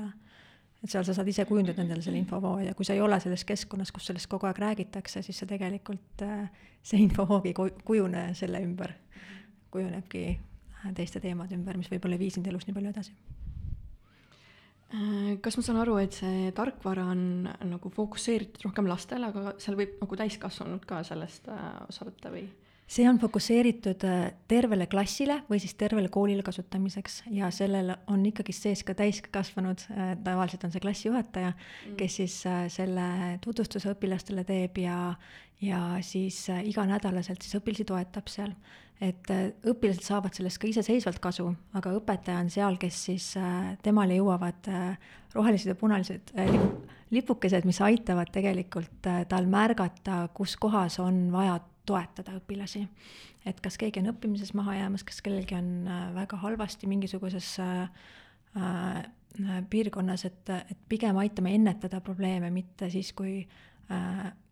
et seal sa saad ise kujundada endale selle infovoo ja kui sa ei ole selles keskkonnas, kus sellest kogu aeg räägitakse, siis sa tegelikult, see infovoog ei kujune selle ümber, kujunebki teiste teemade ümber, mis võib-olla ei vii sind elus nii palju edasi Äh, kas ma saan aru, et see tarkvara on nagu fokusseeritud rohkem lastele, aga seal võib nagu täiskasvanud ka sellest äh, osa võtta või? See on fokusseeritud äh, tervele klassile või siis tervele koolile kasutamiseks ja sellel on ikkagi sees ka täiskasvanud, tavaliselt on see klassijuhataja mm., kes siis selle tutvustuse õpilastele teeb ja, ja siis iganädalaselt siis õpilasi toetab seal et äh, õpilased saavad sellest ka iseseisvalt kasu, aga õpetaja on seal, kes siis, äh, temale jõuavad äh, rohelised ja punalised lipukesed, mis aitavad tegelikult tal märgata, kus kohas on vaja toetada õpilasi. et kas keegi on õppimises maha jäämas, kas kellelgi on väga halvasti mingisuguses piirkonnas, et, et pigem aitame ennetada probleeme, mitte siis, kui Äh,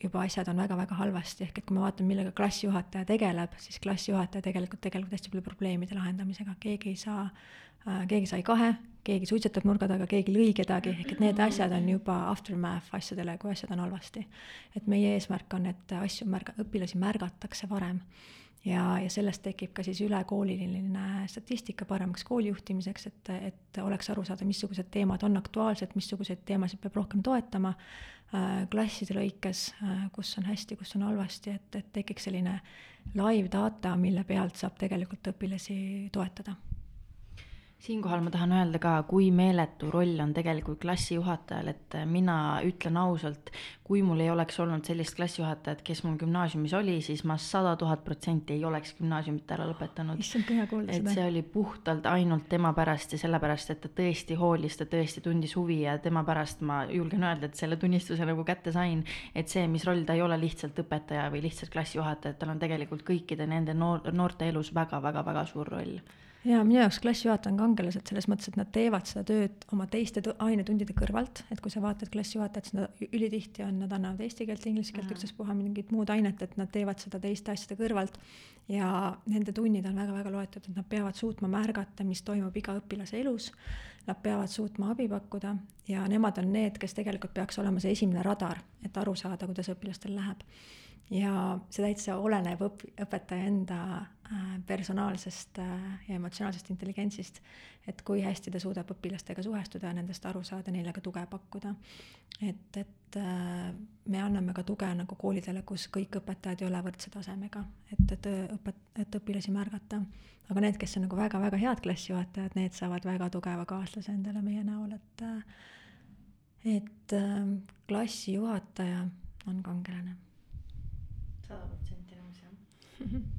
juba asjad on väga-väga halvasti, ehk et kui me vaatame, millega klassijuhataja tegeleb, siis klassijuhataja tegelikult tegeleb hästi palju probleemide lahendamisega, keegi ei saa, äh, keegi sai kahe, keegi suitsetab nurga taga, keegi lõi kedagi, ehk et need asjad on juba aftermath asjadele, kui asjad on halvasti. et meie eesmärk on, et asju märga-, õpilasi märgatakse varem ja, ja sellest tekib ka siis ülekooliline statistika paremaks koolijuhtimiseks, et, et oleks aru saada, missugused teemad on aktuaalsed, missuguseid teemasid peab rohkem toetama äh, klasside lõikes äh,, kus on hästi, kus on halvasti, et, et tekiks selline live data, mille pealt saab tegelikult õpilasi toetada siinkohal ma tahan öelda ka, kui meeletu roll on tegelikult klassijuhatajal, et mina ütlen ausalt, kui mul ei oleks olnud sellist klassijuhatajat, kes mul gümnaasiumis oli, siis ma sada tuhat protsenti ei oleks gümnaasiumit ära lõpetanud. issand, hea kuulda seda. et see oli puhtalt ainult tema pärast ja sellepärast, et ta tõesti hoolis, ta tõesti tundis huvi ja tema pärast ma julgen öelda, et selle tunnistuse nagu kätte sain. et see, mis roll, ta ei ole lihtsalt õpetaja või lihtsalt klassijuhataja, et tal on tegelikult kõikide nende noor, noorte elus väga-väga-väga suur roll ja minu jaoks klassijuhataja on kangelased selles mõttes, et nad teevad seda tööd oma teiste ainetundide kõrvalt, et kui sa vaatad klassijuhatajat, siis nad ülitihti on, nad annavad eesti keelt, inglise keelt, ükstaspuha mingit muud ainet, et nad teevad seda teiste asjade kõrvalt. ja nende tunnid on väga-väga loetud, et nad peavad suutma märgata, mis toimub iga õpilase elus. Nad peavad suutma abi pakkuda ja nemad on need, kes tegelikult peaks olema see esimene radar, et aru saada, kuidas õpilastel läheb ja see täitsa oleneb õp-, õpetaja enda äh, personaalsest äh, ja emotsionaalsest intelligentsist, et kui hästi ta suudab õpilastega suhestuda ja nendest aru saada, neile ka tuge pakkuda. et, et äh, me anname ka tuge nagu koolidele, kus kõik õpetajad ei ole võrdse tasemega, et, et õpet-, et õpilasi märgata. aga need, kes on nagu väga-väga head klassijuhatajad, need saavad väga tugeva kaaslase endale meie näol, et et klassijuhataja on kangelane sada protsenti nõus, jah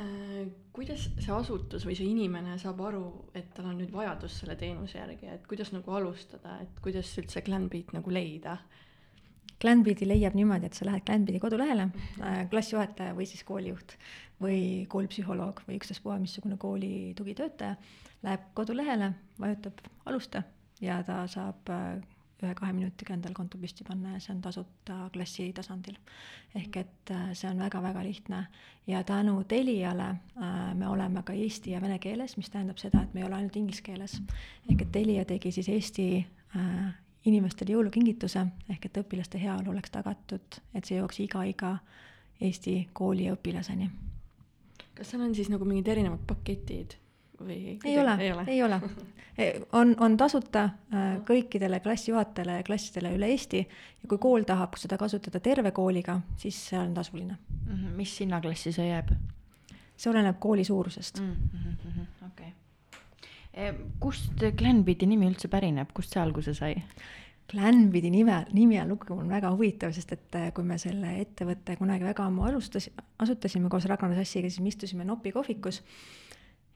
äh, kuidas see asutus või see inimene saab aru, et tal on nüüd vajadus selle teenuse järgi, et kuidas nagu alustada, et kuidas üldse Glenbeat nagu leida? Glenbeati leiab niimoodi, et sa lähed Glenbeati kodulehele äh,, klassijuhataja või siis koolijuht või koolipsühholoog või ükstaspuha missugune kooli tugitöötaja läheb kodulehele, vajutab alusta ja ta saab äh, ühe-kahe minutiga endale konto püsti panna ja see on tasuta klassi tasandil. ehk et äh, see on väga-väga lihtne ja tänu Teliale äh, me oleme ka eesti ja vene keeles, mis tähendab seda, et me ei ole ainult inglise keeles. ehk et Telia tegi siis Eesti äh, inimestele jõulukingituse ehk et õpilaste heaolu oleks tagatud, et see jõuaks iga, iga Eesti kooli õpilaseni. kas seal on siis nagu mingid erinevad paketid? Või? ei ole, ei ole, on, on tasuta äh, kõikidele klassijuhatajale ja klassidele üle Eesti ja kui kool tahab seda kasutada terve kooliga, siis see on tasuline. -hmm. mis hinnaklassi see jääb? see oleneb kooli suurusest mm. -hmm. okei okay. E,. kust Glenbeati nimi üldse pärineb, kust see alguse sai? Glenbidi nime, nimi on lugu on väga huvitav, sest et äh, kui me selle ettevõtte kunagi väga ammu alustas, asutasime koos Ragnar Sassiga, siis me istusime Nopi kohvikus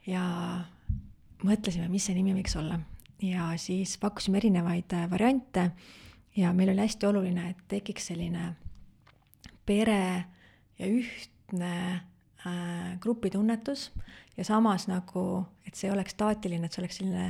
ja mõtlesime, mis see nimi võiks olla. Ja siis pakkusime erinevaid äh, variante. Ja meil oli hästi oluline, et tekiks selline pere ja ühtne äh, grupitunnetus. Ja samas nagu, et see oleks staatiline, et see oleks selline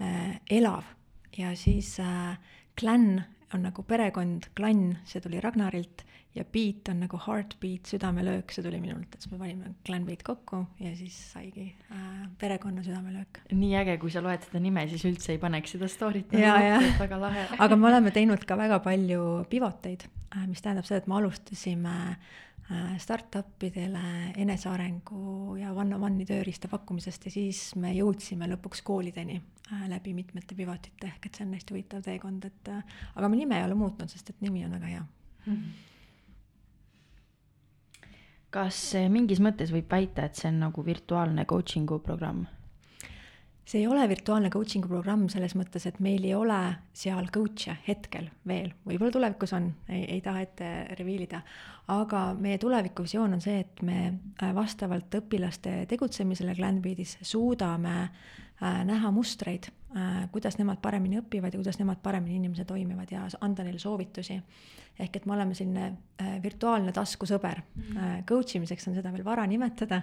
äh, elav. Ja siis äh, klann on nagu perekond, klann, see tuli Ragnarilt ja beat on nagu heartbeat, südamelöök, see tuli minult, et siis me panime clan beat kokku ja siis saigi äh, perekonna südamelöök. nii äge, kui sa loed seda nime, siis üldse ei paneks seda story't Ja, ja. väga lahe aga me oleme teinud ka väga palju pivoteid, mis tähendab seda, et me alustasime äh, startupidele enesearengu ja one-on-one'i tööriista pakkumisest ja siis me jõudsime lõpuks koolideni äh, läbi mitmete pivotite, ehk et see on hästi huvitav teekond, et äh, aga me nime ei ole muutnud, sest et nimi on väga hea mm. -hmm kas mingis mõttes võib väita, et see on nagu virtuaalne coaching'u programm? see ei ole virtuaalne coaching'u programm selles mõttes, et meil ei ole seal coach'e hetkel veel, võib-olla tulevikus on, ei, ei taha ette reveal ida, aga meie tulevikuvisioon on see, et me äh, vastavalt õpilaste tegutsemisele Glenbeadis suudame äh, näha mustreid äh,, kuidas nemad paremini õpivad ja kuidas nemad paremini inimesed toimivad ja anda neile soovitusi ehk et me oleme selline äh, virtuaalne taskusõber mm. äh,. Coach imiseks on seda veel vara nimetada,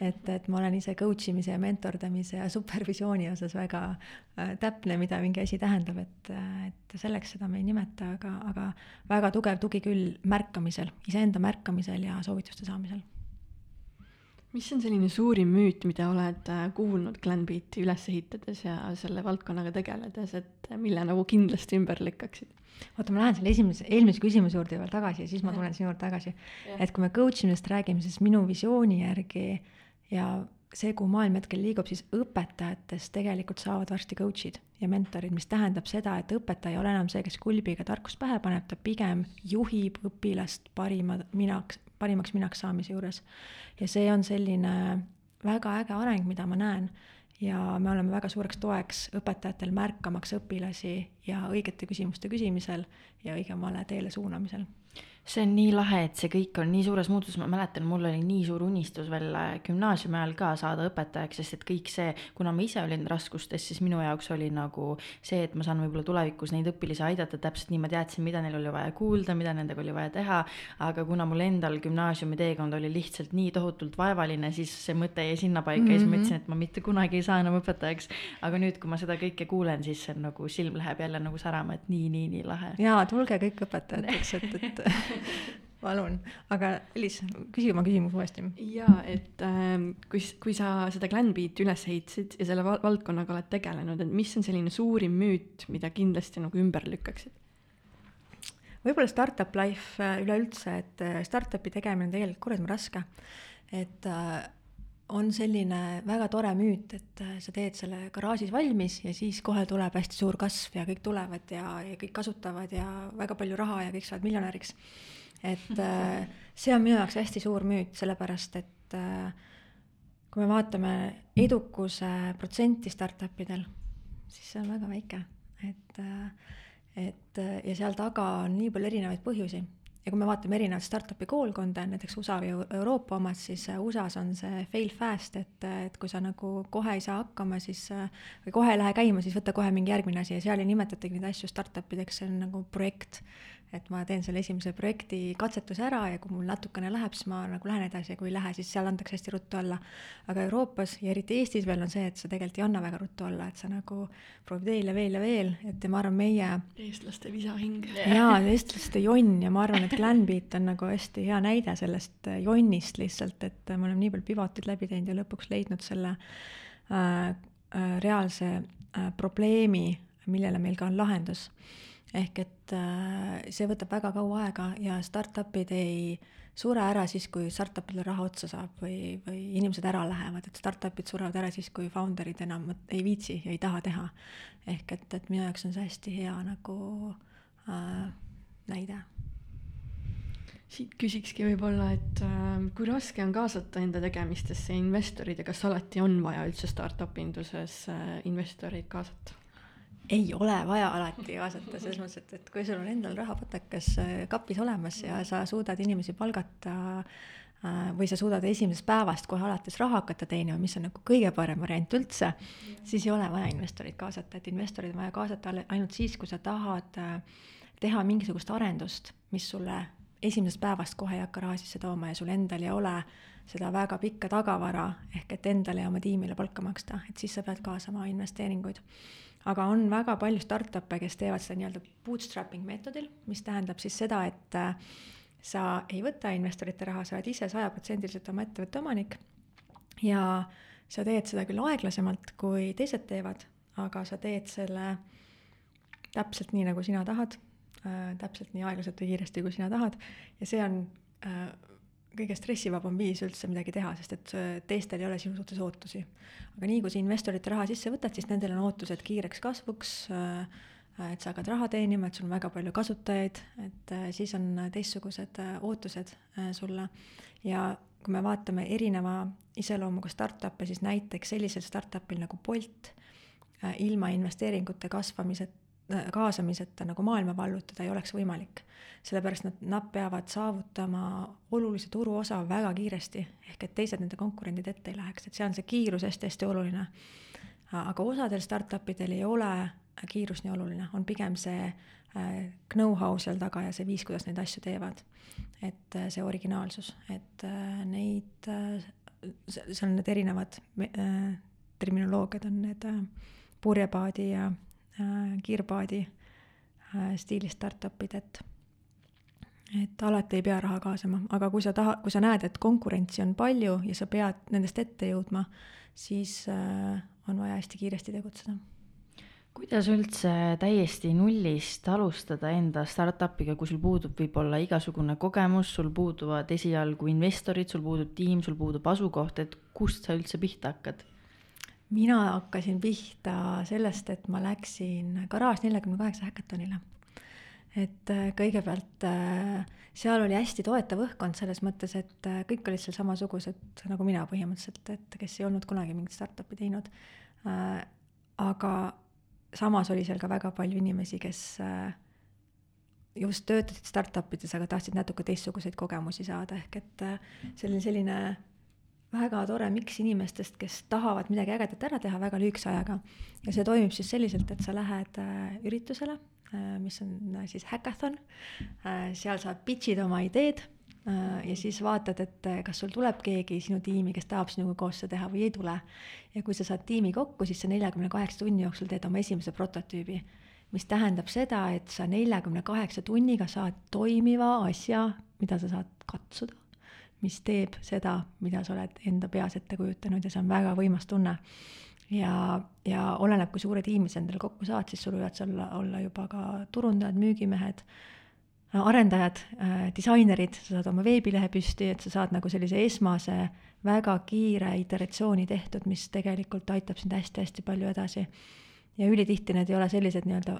et, et ma olen ise coach imise ja mentordamise ja supervisiooni osas väga äh, täpne, mida mingi asi tähendab, et, äh, et selleks seda me ei nimeta, aga, aga väga tugev tugi küll märkamisel, iseenda märkamisel ja soovituste saamisel mis on selline suurim müüt, mida oled äh, kuulnud Glenbeati üles ehitades ja selle valdkonnaga tegeledes, et mille nagu kindlasti ümber lükkaksid? oota, ma lähen selle esimese, eelmise küsimuse juurde veel tagasi ja siis ma tulen sinu juurde tagasi. et kui me coach imisest räägime, siis minu visiooni järgi ja see, kuhu maailm hetkel liigub, siis õpetajatest tegelikult saavad varsti coach'id ja mentorid, mis tähendab seda, et õpetaja ei ole enam see, kes kulbiga tarkust pähe paneb, ta pigem juhib õpilast parima minaks, parimaks minaks saamise juures. ja see on selline väga äge areng, mida ma näen ja me oleme väga suureks toeks õpetajatel märkamaks õpilasi ja õigete küsimuste küsimisel ja õigemale teele suunamisel see on nii lahe, et see kõik on nii suures muutuses, ma mäletan, mul oli nii suur unistus veel äh, gümnaasiumi ajal ka saada õpetajaks, sest et kõik see, kuna ma ise olin raskustes, siis minu jaoks oli nagu see, et ma saan võib-olla tulevikus neid õpilasi aidata täpselt nii, ma teadsin, mida neil oli vaja kuulda, mida nendega oli vaja teha, aga kuna mul endal gümnaasiumi teekond oli lihtsalt nii tohutult vaevaline, siis see mõte jäi sinnapaika mm -hmm. ja siis ma ütlesin, et ma mitte kunagi ei saa enam õpetajaks. aga nüüd, kui ma seda kõike kuulen, siis see on nagu silm läheb jälle nagu särama, et nii, nii, nii lahe. jaa, tulge kõik õpetajateks, et, et palun, aga Elis, küsi oma küsimus uuesti. jaa, et äh, kui, kui sa seda Glenbeati üles ehitasid ja selle valdkonnaga oled tegelenud, et mis on selline suurim müüt, mida kindlasti nagu ümber lükkaksid? võib-olla startup life äh, üleüldse, et äh, startup'i tegemine on tegelikult kuradi raske. et äh, on selline väga tore müüt, et sa teed selle garaažis valmis ja siis kohe tuleb hästi suur kasv ja kõik tulevad ja, ja kõik kasutavad ja väga palju raha ja kõik saavad miljonäriks. Et äh, see on minu jaoks hästi suur müüt, sellepärast et äh, kui me vaatame edukuse protsenti startup idel, siis see on väga väike, et, äh, et ja seal taga on nii palju erinevaid põhjusi ja kui me vaatame erinevaid startup'i koolkonda, näiteks USA või Euroopa omad, siis USA-s on see fail fast, et, et kui sa nagu kohe ei saa hakkama, siis või kohe ei lähe käima, siis võta kohe mingi järgmine asi. Ja seal ei nimetatagi neid asju startup ideks, see on nagu projekt et ma teen selle esimese projekti katsetuse ära ja kui mul natukene läheb, siis ma nagu lähen edasi ja kui ei lähe, siis seal antakse hästi ruttu alla. aga Euroopas ja eriti Eestis veel on see, et sa tegelikult ei anna väga ruttu alla, et sa nagu proovid veel ja veel ja veel, et ma arvan, meie eestlaste visahing. jaa, eestlaste jonn ja ma arvan, et Glenbeat on nagu hästi hea näide sellest jonnist lihtsalt, et me oleme nii palju pivotid läbi teinud ja lõpuks leidnud selle äh, äh, reaalse äh, probleemi, millele meil ka on lahendus ehk et äh, see võtab väga kaua aega ja startup'id ei sure ära siis, kui startup'il raha otsa saab või, või inimesed ära lähevad, et startup'id surevad ära siis, kui founder'id enam ei viitsi ja ei taha teha. ehk et, et minu jaoks on see hästi hea nagu äh, näide siit küsikski võib-olla, et äh, kui raske on kaasata enda tegemistesse investorid ja kas alati on vaja üldse startup induses äh, investoreid kaasata? Ei ole vaja alati kaasata, selles mõttes, et, et kui sul on endal rahapatakas äh, kapis olemas ja sa suudad inimesi palgata äh, või sa suudad esimesest päevast kohe alates raha hakata teenima, mis on nagu kõige parem variant üldse, siis ei ole vaja investoreid kaasata, et investoreid on vaja kaasata ainult siis, kui sa tahad äh, teha mingisugust arendust, mis sulle esimesest päevast kohe ei hakka raha sisse tooma ja sul endal ei ole seda väga pikka tagavara, ehk et endale ja oma tiimile palka maksta, et siis sa pead kaasama investeeringuid aga on väga palju startup'e, kes teevad seda nii-öelda bootstrapping meetodil, mis tähendab siis seda, et äh, sa ei võta investorite raha, sa oled ise sajaprotsendiliselt oma ettevõtte omanik ja sa teed seda küll aeglasemalt, kui teised teevad, aga sa teed selle täpselt nii, nagu sina tahad äh,, täpselt nii aeglaselt või kiiresti, kui sina tahad. Ja see on äh, kõige stressivabam viis üldse midagi teha, sest et äh, teistel ei ole sinu suhtes ootusi. aga nii, kui sa investorite raha sisse võtad, siis nendel on ootused kiireks kasvuks äh,, et sa hakkad raha teenima, et sul on väga palju kasutajaid, et äh, siis on teistsugused ootused sulle. ja kui me vaatame erineva iseloomuga startup'e, siis näiteks sellisel startup'il nagu Bolt ilma investeeringute kasvamiseta kaasamiseta nagu maailma vallutada ei oleks võimalik. sellepärast nad, nad peavad saavutama olulise turuosa väga kiiresti, ehk et teised nende konkurendid ette ei läheks, et see on see kiirus hästi-hästi oluline. aga osadel startup idel ei ole kiirus nii oluline, on pigem see äh, know-how seal taga ja see viis, kuidas neid asju teevad. et äh, see originaalsus, et neid, seal on need erinevad terminoloogiad on need purjepaadi ja Äh, kiirpaadi äh, stiilis startup'id, et et alati ei pea raha kaasama, aga kui sa taha, kui sa näed, et konkurentsi on palju ja sa pead nendest ette jõudma, siis äh, on vaja hästi kiiresti tegutseda. kuidas üldse täiesti nullist alustada enda startup'iga, kui sul puudub võib-olla igasugune kogemus, sul puuduvad esialgu investorid, sul puudub tiim, sul puudub asukoht, et kust sa üldse pihta hakkad? Mina hakkasin pihta sellest, et ma läksin Garage neljakümne kaheksa häkatonile. et äh, kõigepealt äh, seal oli hästi toetav õhkkond selles mõttes, et äh, kõik olid seal samasugused nagu mina põhimõtteliselt, et kes ei olnud kunagi mingit startup'i teinud. aga samas oli seal ka väga palju inimesi, kes just töötasid startup ides, aga tahtsid natuke teistsuguseid kogemusi saada, ehk et see oli selline väga tore miks inimestest, kes tahavad midagi ägedat ära teha väga lühikese ajaga. ja see toimib siis selliselt, et sa lähed äh, üritusele äh,, mis on äh, siis häkathon seal sa pitch'id oma ideed ja siis vaatad, et kas sul tuleb keegi sinu tiimi, kes tahab sinuga koos seda teha või ei tule. ja kui sa saad tiimi kokku, siis sa neljakümne kaheksa tunni jooksul teed oma esimese prototüübi mis tähendab seda, et sa neljakümne kaheksa tunniga saad toimiva asja, mida sa saad katsuda mis teeb seda, mida sa oled enda peas ette kujutanud ja see on väga võimas tunne. ja, ja oleneb, kui suure tiimi sa endale kokku saad, siis sul võivad seal olla, olla juba ka turundajad, müügimehed, arendajad äh,, disainerid, sa saad oma veebilehe püsti, et sa saad nagu sellise esmase väga kiire iteratsiooni tehtud, mis tegelikult aitab sind hästi-hästi palju edasi. ja ülitihti need ei ole sellised nii-öelda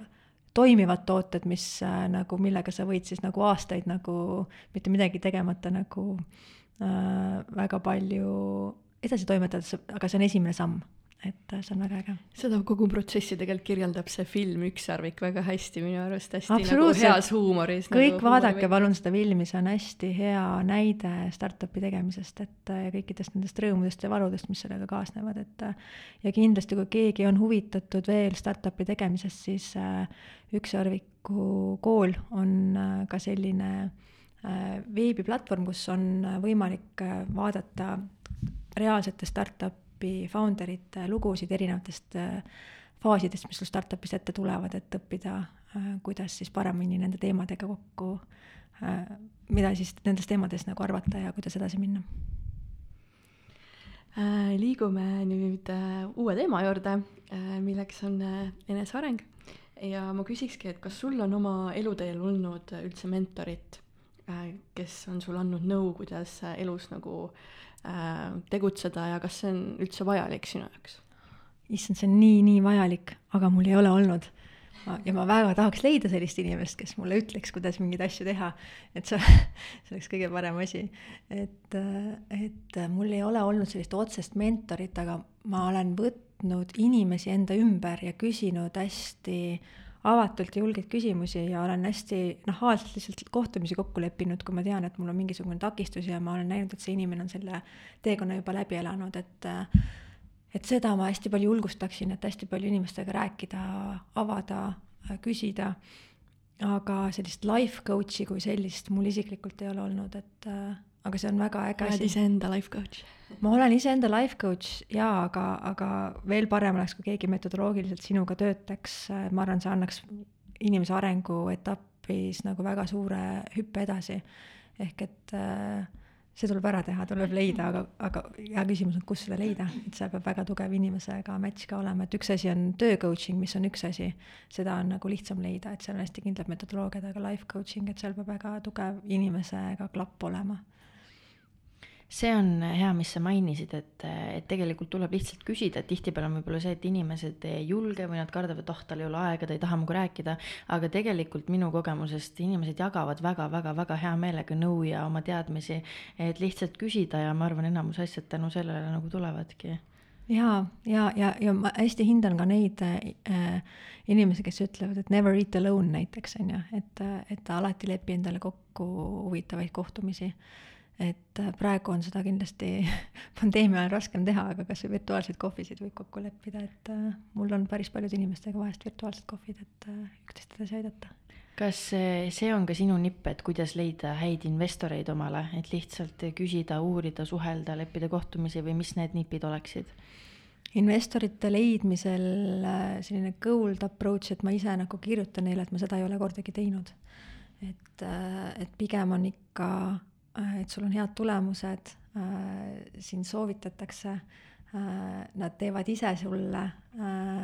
toimivad tooted, mis äh, nagu, millega sa võid siis nagu aastaid nagu mitte midagi tegemata nagu äh, väga palju edasi toimetada, aga see on esimene samm et see on väga äge. seda kogu protsessi tegelikult kirjeldab see film Ükssarvik väga hästi minu arust, hästi nagu heas huumoris. kõik nagu vaadake palun seda filmi, see on hästi hea näide startup'i tegemisest, et ja kõikidest nendest rõõmudest ja valudest, mis sellega kaasnevad, et ja kindlasti, kui keegi on huvitatud veel startup'i tegemisest, siis äh, Ükssarviku kool on äh, ka selline äh, veebiplatvorm, kus on võimalik vaadata reaalsete startup startup'i founder ite lugusid erinevatest äh, faasidest, mis sul startup'is ette tulevad, et õppida, äh, kuidas siis paremini nende teemadega kokku, äh, mida siis nendest teemadest nagu arvata ja kuidas edasi minna. liigume nüüd uue teema juurde, milleks on eneseareng ja ma küsikski, et kas sul on oma eluteel olnud üldse mentorit, kes on sulle andnud nõu, kuidas elus nagu äh, Äh, tegutseda ja kas see on üldse vajalik sinu jaoks? issand, see on nii-nii vajalik, aga mul ei ole olnud. ja ma väga tahaks leida sellist inimest, kes mulle ütleks, kuidas mingeid asju teha. et see, see oleks kõige parem asi. et, et mul ei ole olnud sellist otsest mentorit, aga ma olen võtnud inimesi enda ümber ja küsinud hästi avatult julgeid küsimusi ja olen hästi nahaalselt lihtsalt kohtumisi kokku leppinud, kui ma tean, et mul on mingisugune takistus ja ma olen näinud, et see inimene on selle teekonna juba läbi elanud, et et seda ma hästi palju julgustaksin, et hästi palju inimestega rääkida, avada, küsida, aga sellist life coach'i kui sellist mul isiklikult ei ole olnud, et aga see on väga äge oled asi. iseenda life coach. ma olen iseenda life coach jaa, aga, aga veel parem oleks, kui keegi metodoloogiliselt sinuga töötaks, ma arvan, see annaks inimese arenguetapis nagu väga suure hüppe edasi. ehk et äh, see tuleb ära teha, tuleb leida, aga, aga hea küsimus on, kus seda leida, et seal peab väga tugev inimesega match ka olema, et üks asi on töö coaching, mis on üks asi, seda on nagu lihtsam leida, et seal on hästi kindlad metodoloogiad, aga life coaching, et seal peab väga tugev inimesega klapp olema see on hea, mis sa mainisid, et, et tegelikult tuleb lihtsalt küsida, et tihtipeale on võib-olla see, et inimesed ei julge või nad kardavad, oh, tal ei ole aega, ta ei taha minuga rääkida, aga tegelikult minu kogemusest inimesed jagavad väga-väga-väga hea meelega nõu ja oma teadmisi, et lihtsalt küsida ja ma arvan, enamus asjad tänu sellele nagu tulevadki jaa, ja, ja, ja ma hästi hindan ka neid äh, inimesi, kes ütlevad, et never eat alone näiteks on ju, et, et alati lepi endale kokku huvitavaid kohtumisi. Et äh, praegu on seda kindlasti pandeemia ajal raskem teha, aga kas või virtuaalseid kohvisid võib kokku leppida, et äh, mul on päris paljude inimestega vahest virtuaalsed kohvid, et äh, üksteist edasi aidata. kas see on ka sinu nipp, et kuidas leida häid investoreid omale, et lihtsalt küsida, uurida, suhelda, leppida kohtumisi või mis need nipid oleksid? investorite leidmisel äh, selline cold approach, et ma ise nagu kirjutan neile, et ma seda ei ole kordagi teinud. et, et pigem on ikka, et sul on head tulemused, sind soovitatakse, nad teevad ise sulle äh,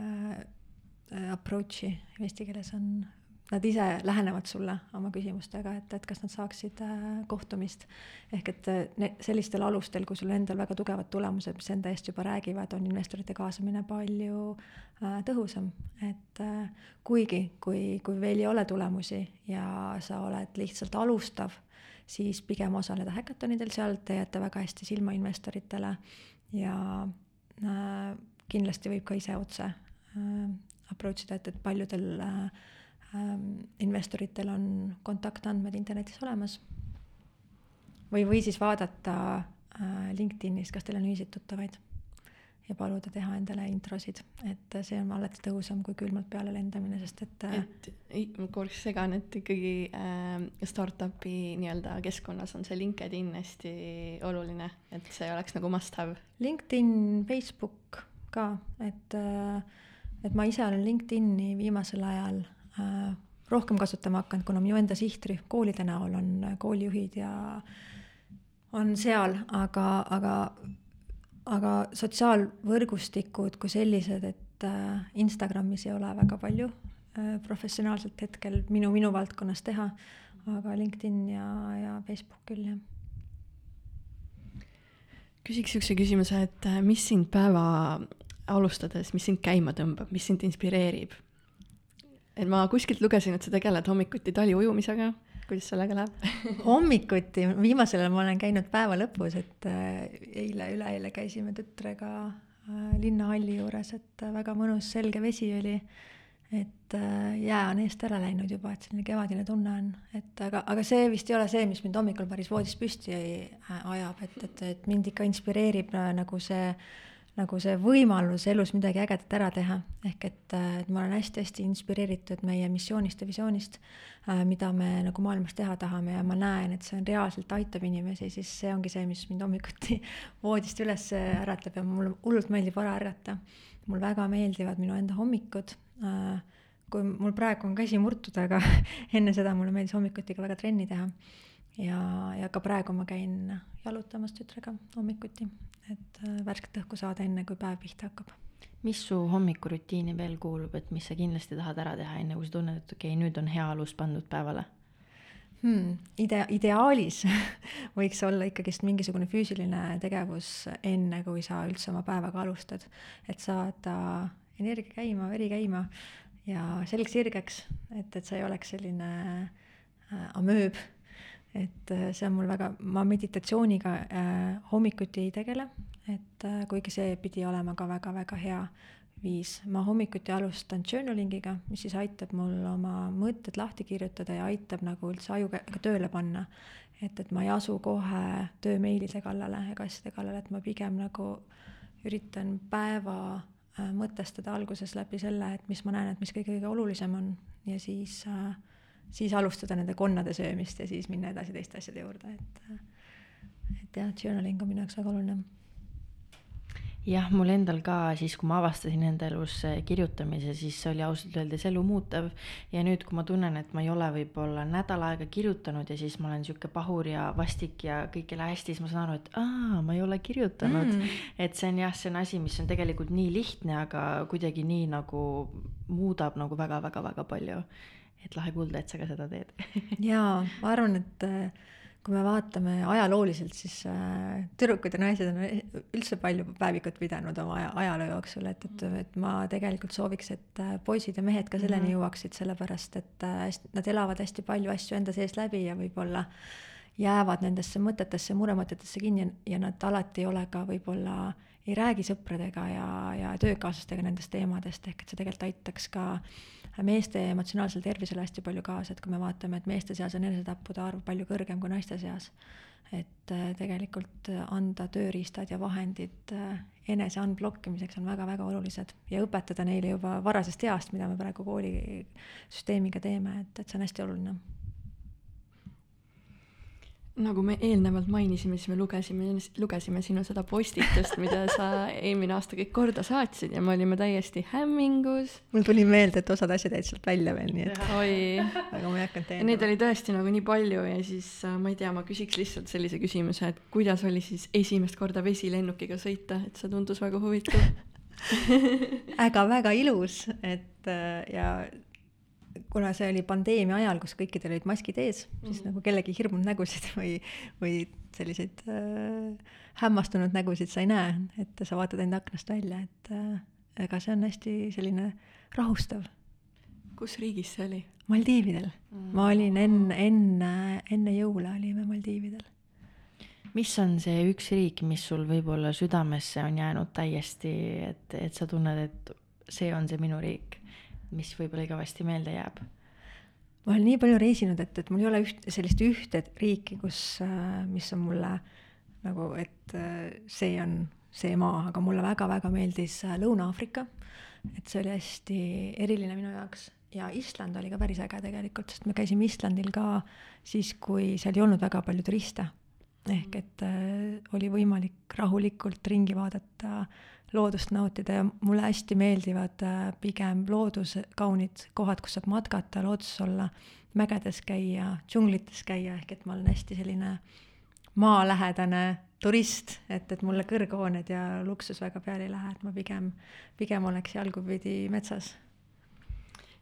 äh, approach'i, eesti keeles on, nad ise lähenevad sulle oma küsimustega, et, et kas nad saaksid äh, kohtumist. ehk et äh, ne- sellistel alustel, kui sul endal väga tugevad tulemused, mis enda eest juba räägivad, on investorite kaasamine palju äh, tõhusam. et äh, kuigi, kui, kui veel ei ole tulemusi ja sa oled lihtsalt alustav, siis pigem osaleda häkatonidel, seal te jääte väga hästi silma investoritele ja äh, kindlasti võib ka ise otse äh, approach ida, et, et paljudel äh, ähm, investoritel on kontaktandmed internetis olemas. või, või siis vaadata äh, LinkedInis, kas teil on ühiseid tuttavaid ja paluda teha endale introsid, et äh, see on alati tõhusam kui külmalt peale lendamine, sest et äh, et ma korraks segan, et ikkagi äh, startup'i nii-öelda keskkonnas on see LinkedIn hästi oluline, et see oleks nagu must have. LinkedIn, Facebook ka, et, et ma ise olen LinkedIni viimasel ajal äh, rohkem kasutama hakanud, kuna minu enda sihtrühm koolide näol on äh, koolijuhid ja on seal, aga, aga, aga sotsiaalvõrgustikud kui sellised, et äh, Instagramis ei ole väga palju äh, professionaalselt hetkel minu, minu valdkonnas teha, aga LinkedIn ja, ja Facebook küll, jah küsiks siukse küsimuse, et äh, mis sind päeva alustades, mis sind käima tõmbab, mis sind inspireerib? et ma kuskilt lugesin, et sa tegeled hommikuti taliujumisega, kuidas sellega läheb? hommikuti, viimasel ajal ma olen käinud päeva lõpus, et äh, eile-üleeile käisime tütrega äh, linnahalli juures, et äh, väga mõnus selge vesi oli. et äh, jää on eest ära läinud juba, et selline kevadine tunne on, et aga, aga see vist ei ole see, mis mind hommikul päris voodist püsti äh, ajab, et, et, et mind ikka inspireerib äh, nagu see nagu see võimalus elus midagi ägedat ära teha, ehk et, et ma olen hästi-hästi inspireeritud meie missioonist ja visioonist, mida me nagu maailmas teha tahame ja ma näen, et see on reaalselt aitab inimesi, siis see ongi see, mis mind hommikuti voodist üles äratab ja mulle hullult meeldib vara ärgata. mul väga meeldivad minu enda hommikud, kui mul praegu on käsi murtud, aga enne seda mulle meeldis hommikuti ka väga trenni teha ja, ja ka praegu ma käin jalutamas tütrega hommikuti, et värsket õhku saada, enne kui päev pihta hakkab. mis su hommikurutiini veel kuulub, et mis sa kindlasti tahad ära teha, enne kui sa tunned, et okei okay,, nüüd on hea alus pandud päevale hmm,? Ide-, ideaalis võiks olla ikkagist mingisugune füüsiline tegevus, enne kui sa üldse oma päevaga alustad, et saada energia käima, veri käima ja selg sirgeks, et, et see ei oleks selline äh, amööb et see on mul väga, ma meditatsiooniga äh, hommikuti ei tegele, et äh, kuigi see pidi olema ka väga-väga hea viis. ma hommikuti alustan journalingiga, mis siis aitab mul oma mõtted lahti kirjutada ja aitab nagu üldse aju ka tööle panna. et, et ma ei asu kohe töömeilide kallale ega asjade kallale, et ma pigem nagu üritan päeva äh, mõtestada alguses läbi selle, et mis ma näen, et mis kõige-kõige olulisem on ja siis äh, siis alustada nende konnade söömist ja siis minna edasi teiste asjade juurde, et et jah, journaling on minu jaoks väga oluline jah, mul endal ka siis, kui ma avastasin enda elus kirjutamise, siis see oli ausalt öeldes elumuutev. ja nüüd, kui ma tunnen, et ma ei ole võib-olla nädal aega kirjutanud ja siis ma olen sihuke pahur ja vastik ja kõik ei lähe hästi, siis ma saan aru, et aa, ma ei ole kirjutanud mm.. et see on jah, see on asi, mis on tegelikult nii lihtne, aga kuidagi nii nagu muudab nagu väga-väga-väga palju. Et lahe kuulda, et sa ka seda teed jaa, ma arvan, et kui me vaatame ajalooliselt, siis äh, tüdrukud ja naised on üldse palju päevikut pidanud oma aja, ajaloo jooksul, et, et, et ma tegelikult sooviks, et äh, poisid ja mehed ka selleni mm -hmm. jõuaksid, sellepärast et äh, nad elavad hästi palju asju enda sees läbi ja võib-olla jäävad nendesse mõtetesse, muremõtetesse kinni ja nad alati ei ole ka võib-olla, ei räägi sõpradega ja, ja töökaaslastega nendest teemadest, ehk et see tegelikult aitaks ka äh, meeste emotsionaalsele tervisele hästi palju kaasa, et kui me vaatame, et meeste seas on enesetappude arv palju kõrgem kui naiste seas, et äh, tegelikult anda tööriistad ja vahendid äh, enese unblokkimiseks on väga-väga olulised ja õpetada neile juba varasest east, mida me praegu koolisüsteemiga teeme, et, et see on hästi oluline nagu me eelnevalt mainisime, siis me lugesime, lugesime sinu seda postitust, mida sa eelmine aasta kõik korda saatsid ja me olime täiesti hämmingus. mul tuli meelde, et osad asjad jäid sealt välja veel, nii et. oi. aga ma ei hakanud täiendama. Neid oli tõesti nagu nii palju ja siis äh, ma ei tea, ma küsiks lihtsalt sellise küsimuse, et kuidas oli siis esimest korda vesilennukiga sõita, et see tundus väga huvitav äga väga ilus, et äh, ja kuna see oli pandeemia ajal, kus kõikidel olid maskid ees mm, -hmm. siis mhm. nagu kellegi hirmunud nägusid või, või selliseid äh, hämmastunud nägusid sa ei näe, et sa vaatad enda aknast välja, et äh, ega see on hästi selline rahustav. kus riigis see oli? Maldiividel mm. -hmm. ma olin enne, enne, enne jõule olime Maldiividel. mis on see üks riik, mis sul võib-olla südamesse on jäänud täiesti, et, et sa tunned, et see on see minu riik? Mis võib-olla igavesti meelde jääb? ma olen nii palju reisinud, et, et mul ei ole üht, sellist ühte riiki, kus, äh, mis on mulle nagu, et äh, see on see maa, aga mulle väga-väga meeldis äh, Lõuna-Aafrika. et see oli hästi eriline minu jaoks ja Island oli ka päris äge tegelikult, sest me käisime Islandil ka siis, kui seal ei olnud väga palju turiste. ehk et äh, oli võimalik rahulikult ringi vaadata äh, loodust nautida ja mulle hästi meeldivad äh, pigem loodus, kaunid kohad, kus saab matkata, looduses olla, mägedes käia, džunglites käia, ehk et ma olen hästi selline maalähedane turist, et, et mulle kõrghooned ja luksus väga peale ei lähe, et ma pigem, pigem oleks jalgupidi metsas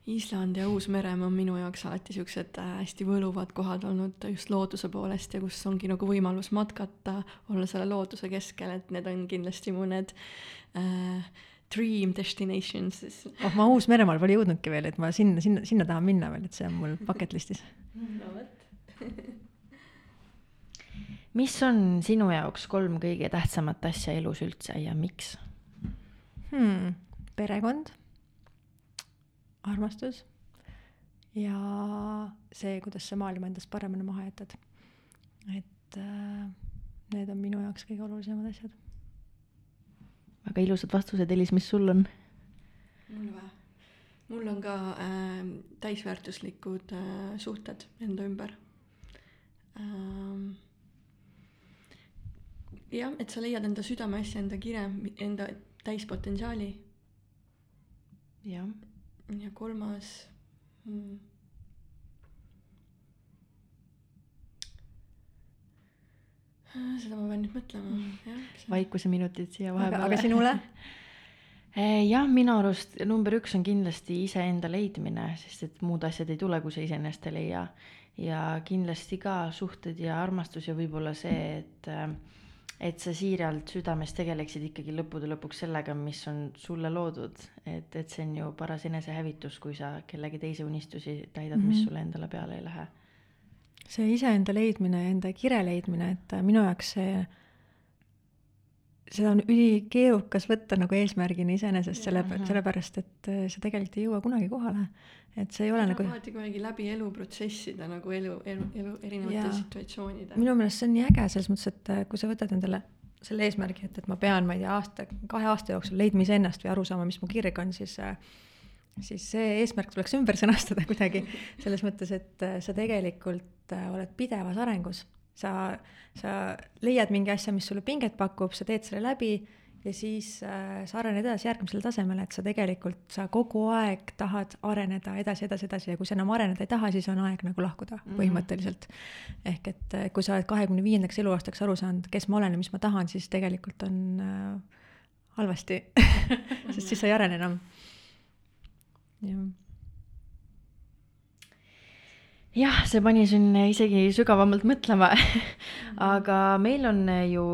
Island ja Uus-Meremaa on minu jaoks alati siuksed äh, hästi võluvad kohad olnud just looduse poolest ja kus ongi nagu võimalus matkata, olla selle looduse keskel, et need on kindlasti mu need äh, dream destinations siis. oh, ma Uus-Meremaale pole jõudnudki veel, et ma sinna, sinna, sinna tahan minna veel, et see on mul bucket list'is no vot mis on sinu jaoks kolm kõige tähtsamat asja elus üldse ja miks hmm,? perekond armastus ja see, kuidas sa maailma endast paremini maha jätad. et äh, need on minu jaoks kõige olulisemad asjad. väga ilusad vastused, Elis, mis sul on? mul või? mul on ka äh, täisväärtuslikud äh, suhted enda ümber ähm,. jah, et sa leiad enda südameasja, enda kire, enda täispotentsiaali. jah ja kolmas hmm.. seda ma pean nüüd mõtlema mm., jah. vaikuseminutid siia vahepeale. aga sinule? Eh, jah, minu arust number üks on kindlasti iseenda leidmine, sest et muud asjad ei tule, kui sa iseennast ei leia. ja kindlasti ka suhted ja armastus ja võib-olla see, et äh, et sa siiralt südames tegeleksid ikkagi lõppude lõpuks sellega, mis on sulle loodud, et, et see on ju paras enesehävitus, kui sa kellegi teise unistusi täidad mm, -hmm. mis mhm. sulle endale peale ei lähe. see iseenda leidmine ja enda kire leidmine, et minu jaoks see seda on ülikeerukas võtta nagu eesmärgina iseenesest, selle, sellepärast et äh, sa tegelikult ei jõua kunagi kohale. et see ei ole nagu. alati kuidagi läbi eluprotsesside nagu elu, elu, elu erinevate ja. situatsioonide. minu meelest see on nii äge selles mõttes, et äh, kui sa võtad endale selle eesmärgi, et, et ma pean, ma ei tea, aasta, kahe aasta jooksul leidma iseennast või aru saama, mis mu kirg on, siis äh, siis see eesmärk tuleks ümber sõnastada kuidagi selles mõttes, et sa tegelikult oled pidevas arengus sa, sa leiad mingi asja, mis sulle pinget pakub, sa teed selle läbi ja siis äh, sa arened edasi järgmisele tasemele, et sa tegelikult, sa kogu aeg tahad areneda edasi, edasi, edasi ja kui sa enam areneda ei taha, siis on aeg nagu lahkuda mm -hmm. põhimõtteliselt. ehk et äh, kui sa oled kahekümne viiendaks eluaastaks aru saanud, kes ma olen ja mis ma tahan, siis tegelikult on äh, halvasti sest siis sa ei arene enam. jah jah, see pani sind isegi sügavamalt mõtlema aga meil on ju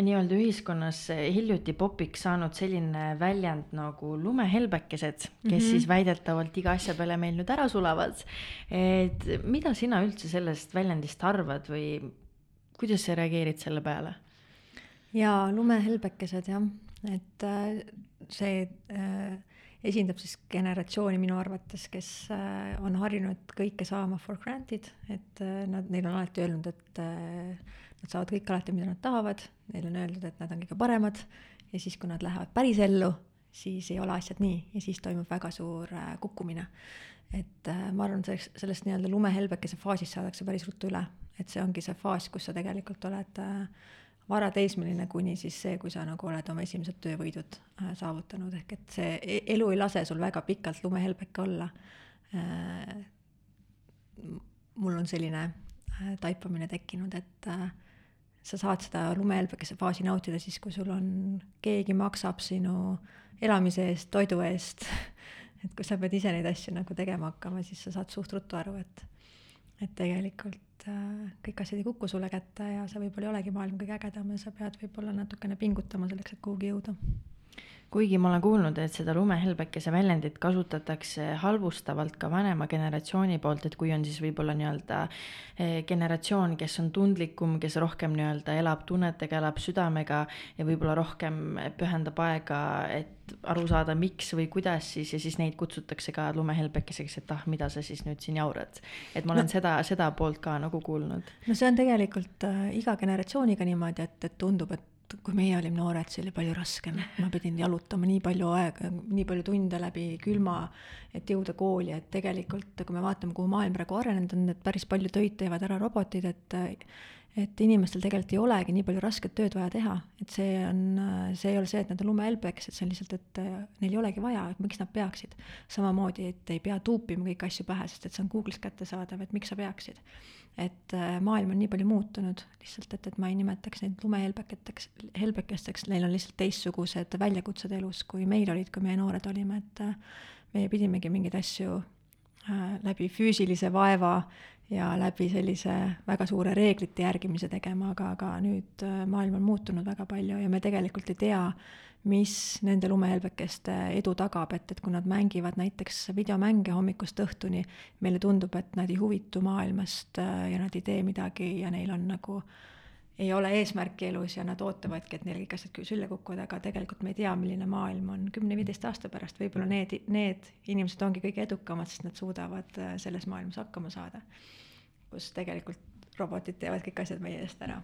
nii-öelda ühiskonnas hiljuti popiks saanud selline väljend nagu lumehelbekesed, kes mm -hmm. siis väidetavalt iga asja peale meil nüüd ära sulavad. et mida sina üldse sellest väljendist arvad või kuidas sa reageerid selle peale? jaa, lumehelbekesed jah, et äh, see äh, esindab siis generatsiooni minu arvates, kes äh, on harjunud kõike saama for granted, et äh, nad, neil on alati öelnud, et äh, nad saavad kõik alati, mida nad tahavad, neile on öeldud, et nad on kõige paremad. Ja siis, kui nad lähevad päris ellu, siis ei ole asjad nii. Ja siis toimub väga suur kukkumine. et ma arvan, sellest, sellest nii-öelda lumehelbekese faasist saadakse päris ruttu üle, et see ongi see faas, kus sa tegelikult oled äh, varateismeline kuni siis see, kui sa nagu oled oma esimesed töövõidud äh, saavutanud, ehk et see e-, elu ei lase sul väga pikalt lumehelbeke olla äh,. mul on selline äh, taipamine tekkinud, et sa saad seda lumehelbekese faasi nautida siis, kui sul on, keegi maksab sinu elamise eest, toidu eest et kui sa pead ise neid asju nagu tegema hakkama, siis sa saad suht ruttu aru, et, et tegelikult et äh, kõik asjad ei kuku sulle kätte ja see võib-olla ei olegi maailm kõige ägedam ja sa pead võib-olla natukene pingutama selleks, et kuhugi jõuda kuigi ma olen kuulnud, et seda lumehelbekese väljendit kasutatakse halvustavalt ka vanema generatsiooni poolt, et kui on siis võib-olla nii-öelda eh, generatsioon, kes on tundlikum, kes rohkem nii-öelda elab tunnetega, elab südamega ja võib-olla rohkem pühendab aega, et aru saada, miks või kuidas siis ja siis neid kutsutakse ka lumehelbekeseks, et ah, mida sa siis nüüd siin jaurad. et ma olen no, seda, seda poolt ka nagu kuulnud. no see on tegelikult äh, iga generatsiooniga niimoodi, et, et tundub, et kui meie olime noored, see oli palju raskem, ma pidin jalutama nii palju aega, nii palju tunde läbi külma, et jõuda kooli, et tegelikult kui me vaatame, kuhu maailm praegu arenenud on, et päris palju töid teevad ära robotid, et et inimestel tegelikult ei olegi nii palju rasket tööd vaja teha, et see on, see ei ole see, et nad on lumehelbeks, et see on lihtsalt, et neil ei olegi vaja, et miks nad peaksid. samamoodi, et ei pea tuupima kõiki asju pähe, sest et see on Google'is kättesaadav, et miks sa peaksid et äh, maailm on nii palju muutunud lihtsalt, et, et ma ei nimetaks neid lumehelbeketeks, helbekesteks, neil on lihtsalt teistsugused väljakutsed elus, kui meil olid, kui meie noored olime, et äh, meie pidimegi mingeid asju äh, läbi füüsilise vaeva ja läbi sellise väga suure reeglite järgimise tegema, aga, aga nüüd maailm on muutunud väga palju ja me tegelikult ei tea, mis nende lumehelbekeste edu tagab, et, et kui nad mängivad näiteks videomänge hommikust õhtuni, meile tundub, et nad ei huvitu maailmast äh, ja nad ei tee midagi ja neil on nagu, ei ole eesmärki elus ja nad ootavadki, et neil kõik asjad sülle kukuvad, aga tegelikult me ei tea, milline maailm on kümne-viieteist aasta pärast, võib-olla need, need inimesed ongi kõige edukamad, sest nad suudavad äh, selles maailmas hakkama saada. kus tegelikult robotid teevad kõik asjad meie eest ära,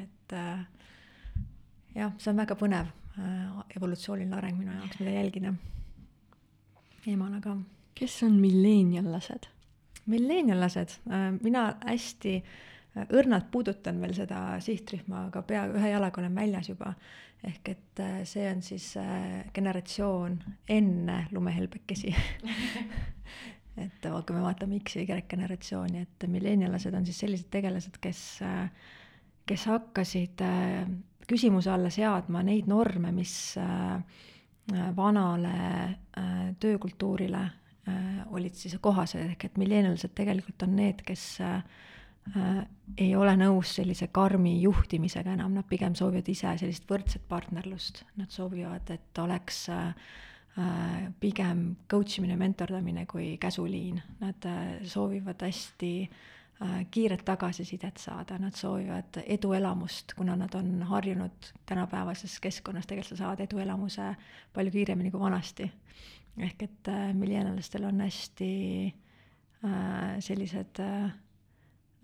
et äh, jah, see on väga põnev evolutsiooniline areng minu jaoks, mida jälgida. emana ka. kes on milleeniallased? milleeniallased, äh, mina hästi äh, õrnalt puudutan veel seda sihtrühma, aga pea ühe jalaga olen väljas juba. ehk et see on siis generatsioon enne lumehelbekesi et kui me vaatame X ja Y generatsiooni, et milleenialased on siis sellised tegelased, kes, kes hakkasid küsimuse alla seadma neid norme, mis äh, vanale äh, töökultuurile äh, olid siis kohased, ehk et millenialised tegelikult on need, kes ei ole nõus sellise karmi juhtimisega enam, nad pigem soovivad ise sellist võrdset partnerlust, nad soovivad, et oleks pigem coach imine, mentordamine kui käsuliin, nad soovivad hästi äh, Äh, kiiret tagasisidet saada, nad soovivad eduelamust, kuna nad on harjunud tänapäevases keskkonnas, tegelikult sa saad eduelamuse palju kiiremini kui vanasti. ehk et äh, millennialistel on hästi äh, sellised äh,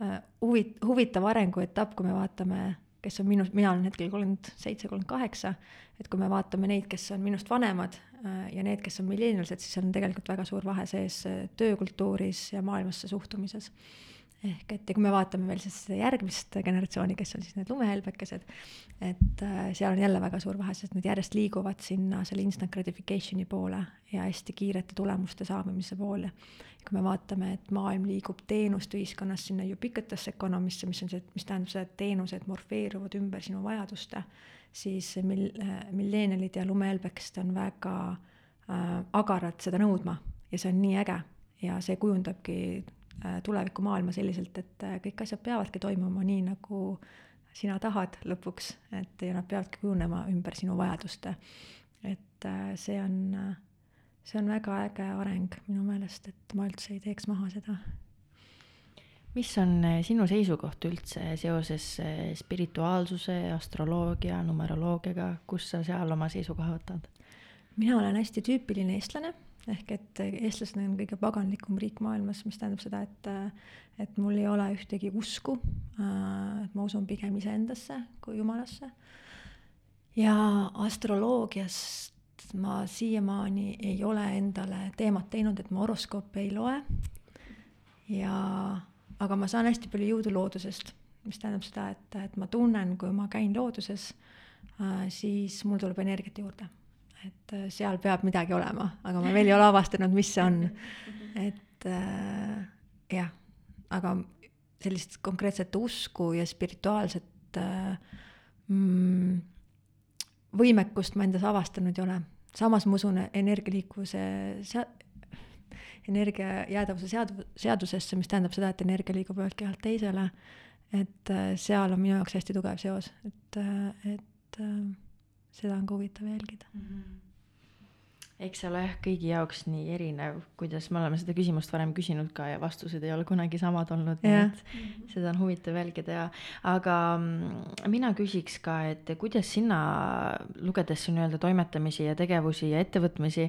äh huvit-, huvitav arenguetapp, kui me vaatame, kes on minust, mina olen hetkel kolmkümmend seitse, kolmkümmend kaheksa, et kui me vaatame neid, kes on minust vanemad äh, ja need, kes on millennialised, siis on tegelikult väga suur vahe sees töökultuuris ja maailmasse suhtumises ehk et ja kui me vaatame veel siis järgmist generatsiooni, kes on siis need lumehelbekesed, et äh, seal on jälle väga suur vahe, sest nad järjest liiguvad sinna selle instant gratification'i poole ja hästi kiirete tulemuste saamise poole. kui me vaatame, et maailm liigub teenuste ühiskonnas sinna ubiquitous economy'sse, mis on see, mis tähendab seda, et teenused morfeeruvad ümber sinu vajaduste, siis mil-, milleenilid ja lumehelbekesed on väga äh, agarad seda nõudma ja see on nii äge ja see kujundabki tulevikumaailma selliselt, et äh, kõik asjad peavadki toimuma nii, nagu sina tahad lõpuks, et ja nad peavadki kujunema ümber sinu vajaduste. et äh, see on, see on väga äge areng minu meelest, et ma üldse ei teeks maha seda. mis on sinu seisukoht üldse seoses spirituaalsuse, astroloogia, numeroloogiaga, kus sa seal oma seisukoha võtad? mina olen hästi tüüpiline eestlane ehk et eestlased on kõige paganlikum riik maailmas, mis tähendab seda, et, et mul ei ole ühtegi usku. et ma usun pigem iseendasse kui jumalasse. ja astroloogiast ma siiamaani ei ole endale teemat teinud, et ma horoskoope ei loe. ja, aga ma saan hästi palju jõudu loodusest, mis tähendab seda, et, et ma tunnen, kui ma käin looduses, siis mul tuleb energiat juurde et äh, seal peab midagi olema, aga ma veel ei ole avastanud, mis see on. et äh, jah, aga sellist konkreetset usku ja spirituaalset äh, mm, võimekust ma endas avastanud ei ole. samas ma usun energialiikuvuse sea-, energia jäädavuse seadu-, seadusesse, mis tähendab seda, et energia liigub ühelt kehalt teisele. et äh, seal on minu jaoks hästi tugev seos, et, äh, et seda on ka huvitav jälgida. Mm. -hmm eks see ole jah kõigi jaoks nii erinev, kuidas me oleme seda küsimust varem küsinud ka ja vastused ei ole kunagi samad olnud, nii et seda on huvitav jälgida ja aga mm, mina küsiks ka, et kuidas sina, lugedes su nii-öelda toimetamisi ja tegevusi ja ettevõtmisi,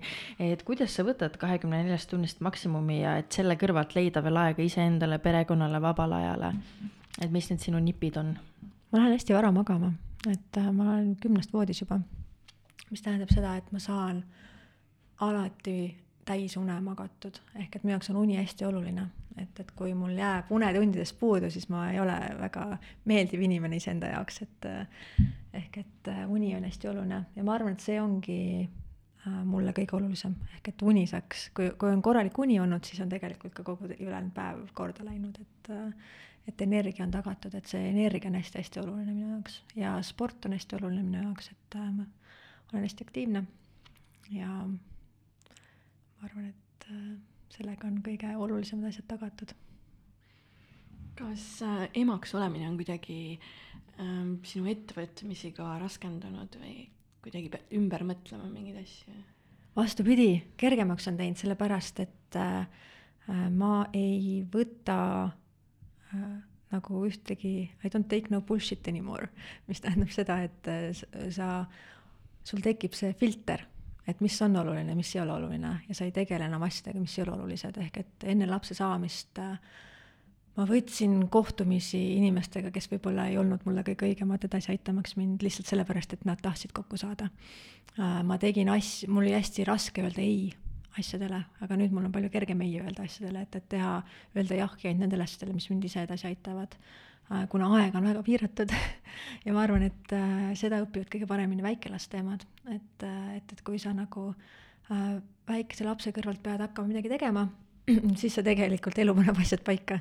et kuidas sa võtad kahekümne neljast tunnist maksimumi ja et selle kõrvalt leida veel aega iseendale, perekonnale, vabale ajale, et mis need sinu nipid on? ma lähen hästi vara magama et äh, ma olen kümnest voodis juba, mis tähendab seda, et ma saan alati täisune magatud, ehk et minu jaoks on uni hästi oluline, et, et kui mul jääb unetundidest puudu, siis ma ei ole väga meeldiv inimene iseenda jaoks, et äh, ehk et äh, uni on hästi oluline. Ja ma arvan, et see ongi mulle kõige olulisem, ehk et uni saaks, kui, kui on korralik uni olnud, siis on tegelikult ka kogu ülejäänud päev korda läinud, et et energia on tagatud, et see energia on hästi-hästi oluline minu jaoks ja sport on hästi oluline minu jaoks, et äh, ma olen hästi aktiivne ja ma arvan, et äh, sellega on kõige olulisemad asjad tagatud. kas äh, emaks olemine on kuidagi ähm, sinu ettevõtmisi ka raskendanud või kuidagi pead ümber mõtlema mingeid asju? vastupidi, kergemaks on teinud, sellepärast et äh, ma ei võta äh, nagu ühtegi I don't take no bullshit anymore, mis tähendab seda, et äh, sa, sul tekib see filter, et mis on oluline, mis ei ole oluline ja sa ei tegele enam asjadega, mis ei ole olulised, ehk et enne lapse saamist äh, ma võtsin kohtumisi inimestega, kes võib-olla ei olnud mulle kõige õigemad edasi aitamaks mind lihtsalt sellepärast, et nad tahtsid kokku saada. Äh, ma tegin asju, mul oli hästi raske öelda ei asjadele, aga nüüd mul on palju kergem ei öelda asjadele, et, et teha, öelda jah ainult nendele asjadele, mis mind ise edasi aitavad. Äh, kuna aeg on väga piiratud ja ma arvan, et äh, seda õpivad kõige paremini väikelaste emad, et, äh, et, et kui sa nagu äh, väikese lapse kõrvalt pead hakkama midagi tegema, siis sa tegelikult elu paneb asjad paika.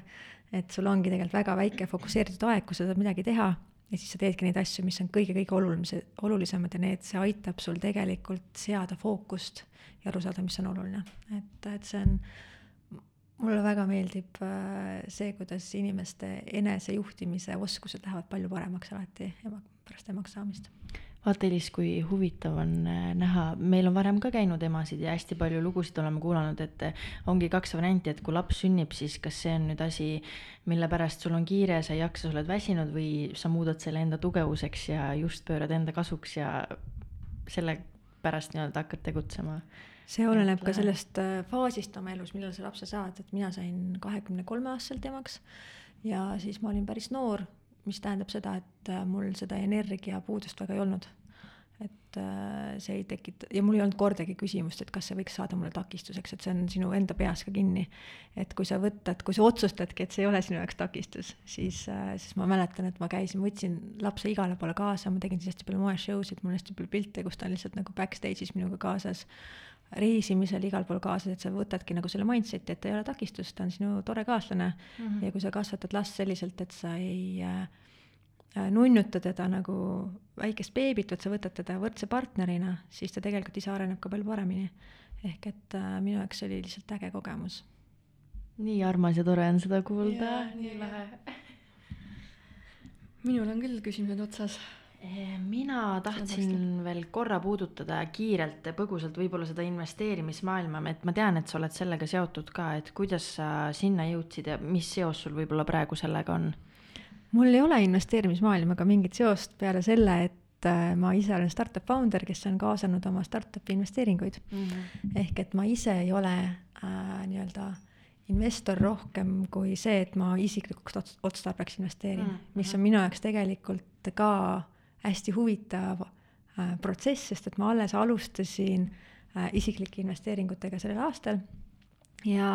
et sul ongi tegelikult väga väike fokusseeritud aeg, kus sa saad midagi teha ja siis sa teedki neid asju, mis on kõige-kõige olulisemad, olulisemad ja need, see aitab sul tegelikult seada fookust ja aru saada, mis on oluline, et, et see on, mulle väga meeldib äh, see, kuidas inimeste enesejuhtimise oskused lähevad palju paremaks alati ema, pärast emaks saamist vaata, Elis, kui huvitav on äh, näha, meil on varem ka käinud emasid ja hästi palju lugusid oleme kuulanud, et äh, ongi kaks varianti, et kui laps sünnib, siis kas see on nüüd asi, mille pärast sul on kiire, sa ei jaksa, sa oled väsinud või sa muudad selle enda tugevuseks ja just pöörad enda kasuks ja selle pärast nii-öelda hakkad tegutsema. See oleneb ka sellest äh, faasist oma elus, millal sa lapse saad, et mina sain kahekümne kolme aastaselt emaks ja siis ma olin päris noor, mis tähendab seda, et äh, mul seda energiapuudust väga ei olnud. et äh, see ei tekita ja mul ei olnud kordagi küsimust, et kas see võiks saada mulle takistuseks, et see on sinu enda peas ka kinni. et kui sa võtad, kui sa otsustadki, et see ei ole sinu jaoks takistus, siis äh,, siis ma mäletan, et ma käisin, võtsin lapse igale poole kaasa, ma tegin siis hästi palju moe-show sid, mul on hästi palju pilte, kus ta on lihtsalt nagu backstage'is minuga kaasas reisimisel igal pool kaasas, et sa võtadki nagu selle mindset'i, et ta ei ole takistus, ta on sinu tore kaaslane mm. -hmm. ja kui sa kasvatad last selliselt, et sa ei äh, Äh, nunnuta teda nagu väikest beebit, vaid sa võtad teda võrdse partnerina, siis ta tegelikult ise areneb ka palju paremini. ehk et äh, minu jaoks oli lihtsalt äge kogemus. nii armas ja tore on seda kuulda, nii lahe. minul on küll küsimused otsas mina tahtsin veel korra puudutada kiirelt ja põgusalt võib-olla seda investeerimismaailma, et ma tean, et sa oled sellega seotud ka, et kuidas sa sinna jõudsid ja mis seos sul võib-olla praegu sellega on? mul ei ole investeerimismaailmaga mingit seost peale selle, et äh, ma ise olen startup founder, kes on kaasanud oma startup'i investeeringuid mm. -hmm. ehk et ma ise ei ole äh, nii-öelda investor rohkem kui see, et ma isiklikuks ots otstarbeks investeerin mm, -hmm. mis on minu jaoks tegelikult ka hästi huvitav äh, protsess, sest et ma alles alustasin äh, isiklike investeeringutega sellel aastal ja,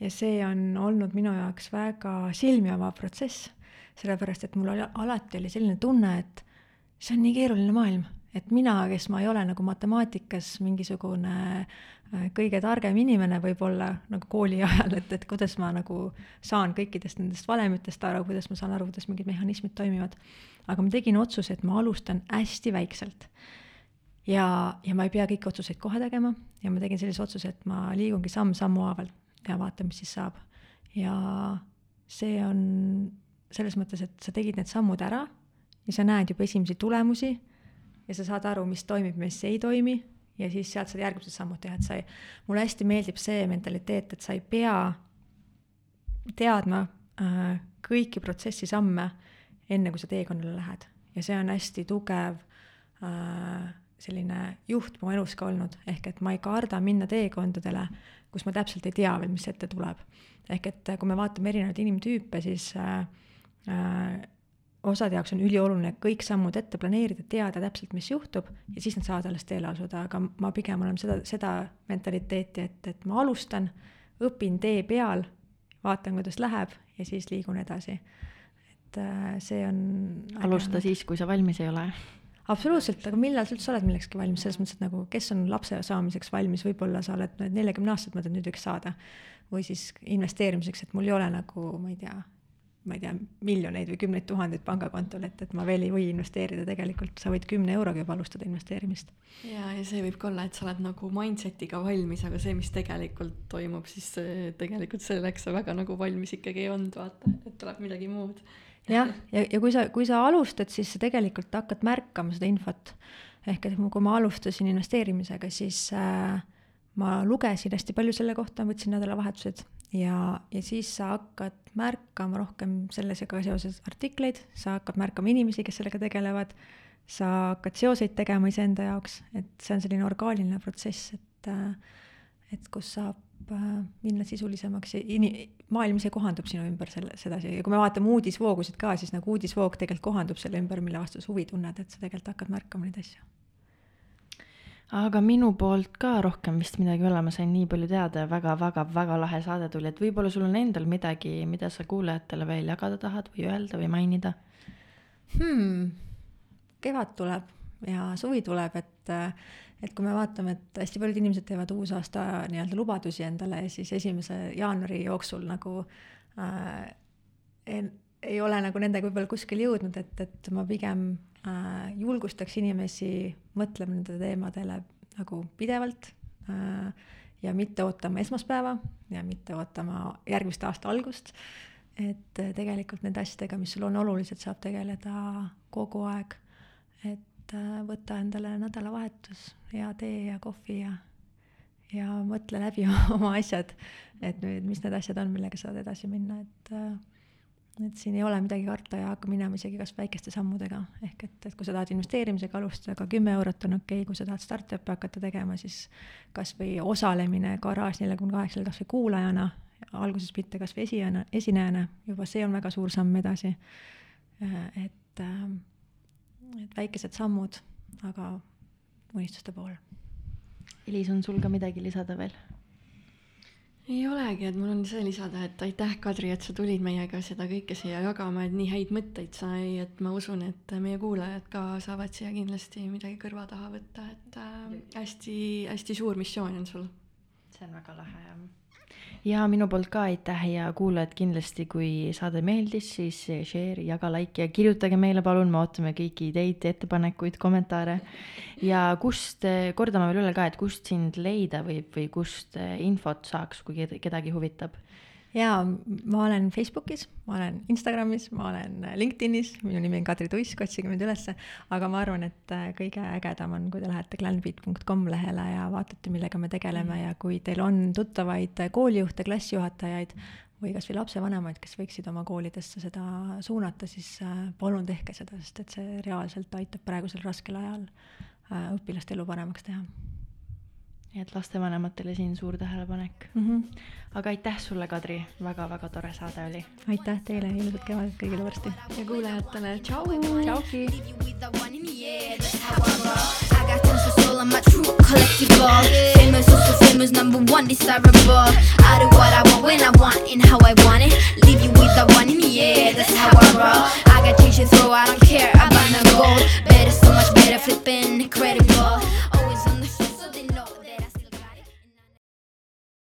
ja see on olnud minu jaoks väga silmi avav protsess sellepärast et mul oli, alati oli selline tunne, et see on nii keeruline maailm, et mina, kes ma ei ole nagu matemaatikas mingisugune äh, kõige targem inimene võib-olla nagu kooli ajal, et, et kuidas ma nagu saan kõikidest nendest valemitest aru, kuidas ma saan aru, kuidas mingid mehhanismid toimivad. Aga ma tegin otsuse, et ma alustan hästi väikselt. ja, ja ma ei pea kõiki otsuseid kohe tegema ja ma tegin sellise otsuse, et ma liigungi samm-sammu haaval ja vaatan, mis siis saab. ja see on selles mõttes, et sa tegid need sammud ära ja sa näed juba esimesi tulemusi ja sa saad aru, mis toimib, mis ei toimi ja siis sealt saad järgmised sammud teha, et sa ei, mulle hästi meeldib see mentaliteet, et sa ei pea teadma äh, kõiki protsessi samme, enne kui sa teekonnale lähed. ja see on hästi tugev äh, selline juht mu elus ka olnud, ehk et ma ei karda minna teekondadele, kus ma täpselt ei tea veel, mis ette tuleb. ehk et kui me vaatame erinevaid inimtüüpe, siis äh, Äh, osade jaoks on ülioluline kõik sammud ette planeerida, teada täpselt, mis juhtub ja siis nad saavad alles teele asuda, aga ma pigem olen seda, seda mentaliteeti, et, et ma alustan, õpin tee peal, vaatan, kuidas läheb ja siis liigun edasi. Et äh, see on. alusta siis, kui sa valmis ei ole absoluutselt, aga millal sa üldse oled millekski valmis, selles mõttes, et nagu, kes on lapse saamiseks valmis, võib-olla sa oled neljakümne aastaselt, mõtled nüüd võiks saada. või siis investeerimiseks, et mul ei ole nagu, ma ei tea, ma ei tea, miljoneid või kümneid tuhandeid pangakontol, et, et ma veel ei või investeerida, tegelikult sa võid kümne euroga juba alustada investeerimist. ja, ja see võib ka olla, et sa oled nagu mindset'iga valmis, aga see, mis tegelikult toimub, siis tegelikult selleks sa väga nagu valmis ikkagi ei olnud, vaata, et tuleb midagi muud. Jah, ja, ja kui sa, kui sa alustad, siis sa tegelikult hakkad märkama seda infot. ehk et kui ma alustasin investeerimisega, siis äh, ma lugesin hästi palju selle kohta, võtsin nädalavahetused ja, ja siis sa hakkad märkama rohkem sellega seoses artikleid, sa hakkad märkama inimesi, kes sellega tegelevad, sa hakkad seoseid tegema iseenda jaoks, et see on selline orgaaniline protsess, et et kus saab äh, minna sisulisemaks ja ini-, maailm ise kohandub sinu ümber selle, sedasi ja kui me vaatame uudisvoogusid ka, siis nagu uudisvoog tegelikult kohandub selle ümber, mille vastu sa huvi tunned, et sa tegelikult hakkad märkama neid asju aga minu poolt ka rohkem vist midagi ei ole, ma sain nii palju teada ja väga-väga-väga lahe saade tuli, et võib-olla sul on endal midagi, mida sa kuulajatele veel jagada tahad või öelda või mainida hmm.? kevad tuleb ja suvi tuleb, et, et kui me vaatame, et hästi paljud inimesed teevad uusaasta nii-öelda lubadusi endale ja siis esimese jaanuari jooksul nagu äh, ei, ei ole nagu nendega võib-olla kuskile jõudnud, et, et ma pigem äh, julgustaks inimesi mõtlema nendele teemadele nagu pidevalt äh, ja mitte ootama esmaspäeva ja mitte ootama järgmist aasta algust. et tegelikult nende asjadega, mis sul on olulised, saab tegeleda kogu aeg. et äh, võta endale nädalavahetus, hea tee ja kohvi ja, ja mõtle läbi oma asjad, et nüüd, mis need asjad on, millega saad edasi minna, et äh, et siin ei ole midagi karta ja hakka minema isegi kas väikeste sammudega, ehk et, et kui sa tahad investeerimisega alustada, ka kümme eurot on okei okay., kui sa tahad startup'i hakata tegema, siis kas või osalemine Garage neljakümne kaheksal kas või kuulajana, alguses mitte kas või esijana, esinejana, juba see on väga suur samm edasi. et, et väikesed sammud aga unistuste pool. Elis, on sul ka midagi lisada veel? ei olegi, et mul on see lisada, et aitäh, Kadri, et sa tulid meiega seda kõike siia jagama, et nii häid mõtteid sai, et ma usun, et meie kuulajad ka saavad siia kindlasti midagi kõrva taha võtta, et äh, hästi-hästi suur missioon on sul. see on väga lahe jah ja minu poolt ka aitäh ja kuulajad kindlasti, kui saade meeldis, siis share, jaga, like ja kirjutage meile palun, me ootame kõiki ideid, ettepanekuid, kommentaare. ja kust, kordame veel üle ka, et kust sind leida võib või kust infot saaks, kui kedagi huvitab jaa, ma olen Facebookis, ma olen Instagramis, ma olen LinkedInis, minu nimi on Kadri Tuisk, otsige mind ülesse, aga ma arvan, et äh, kõige ägedam on, kui te lähete glanbeat.com lehele ja vaatate, millega me tegeleme mm. ja kui teil on tuttavaid koolijuhte, klassijuhatajaid või kas või lapsevanemaid, kes võiksid oma koolidesse seda suunata, siis äh, palun tehke seda, sest et see reaalselt aitab praegusel raskel ajal äh, õpilaste elu paremaks teha nii et lastevanematele siin suur tähelepanek mm. -hmm. aga aitäh sulle, Kadri väga,, väga-väga tore saade oli. aitäh teile, ilusat kevadet kõigile varsti. ja kuulajatele tšau. tšauki. I got tons of soul on my true collectible Famous, also famous, number one desirable I do what I want when I want and how I want it Leave you with the one in the air, that's how I roll I got change to throw, I don't care about no gold Better, so much better, flipping incredible Always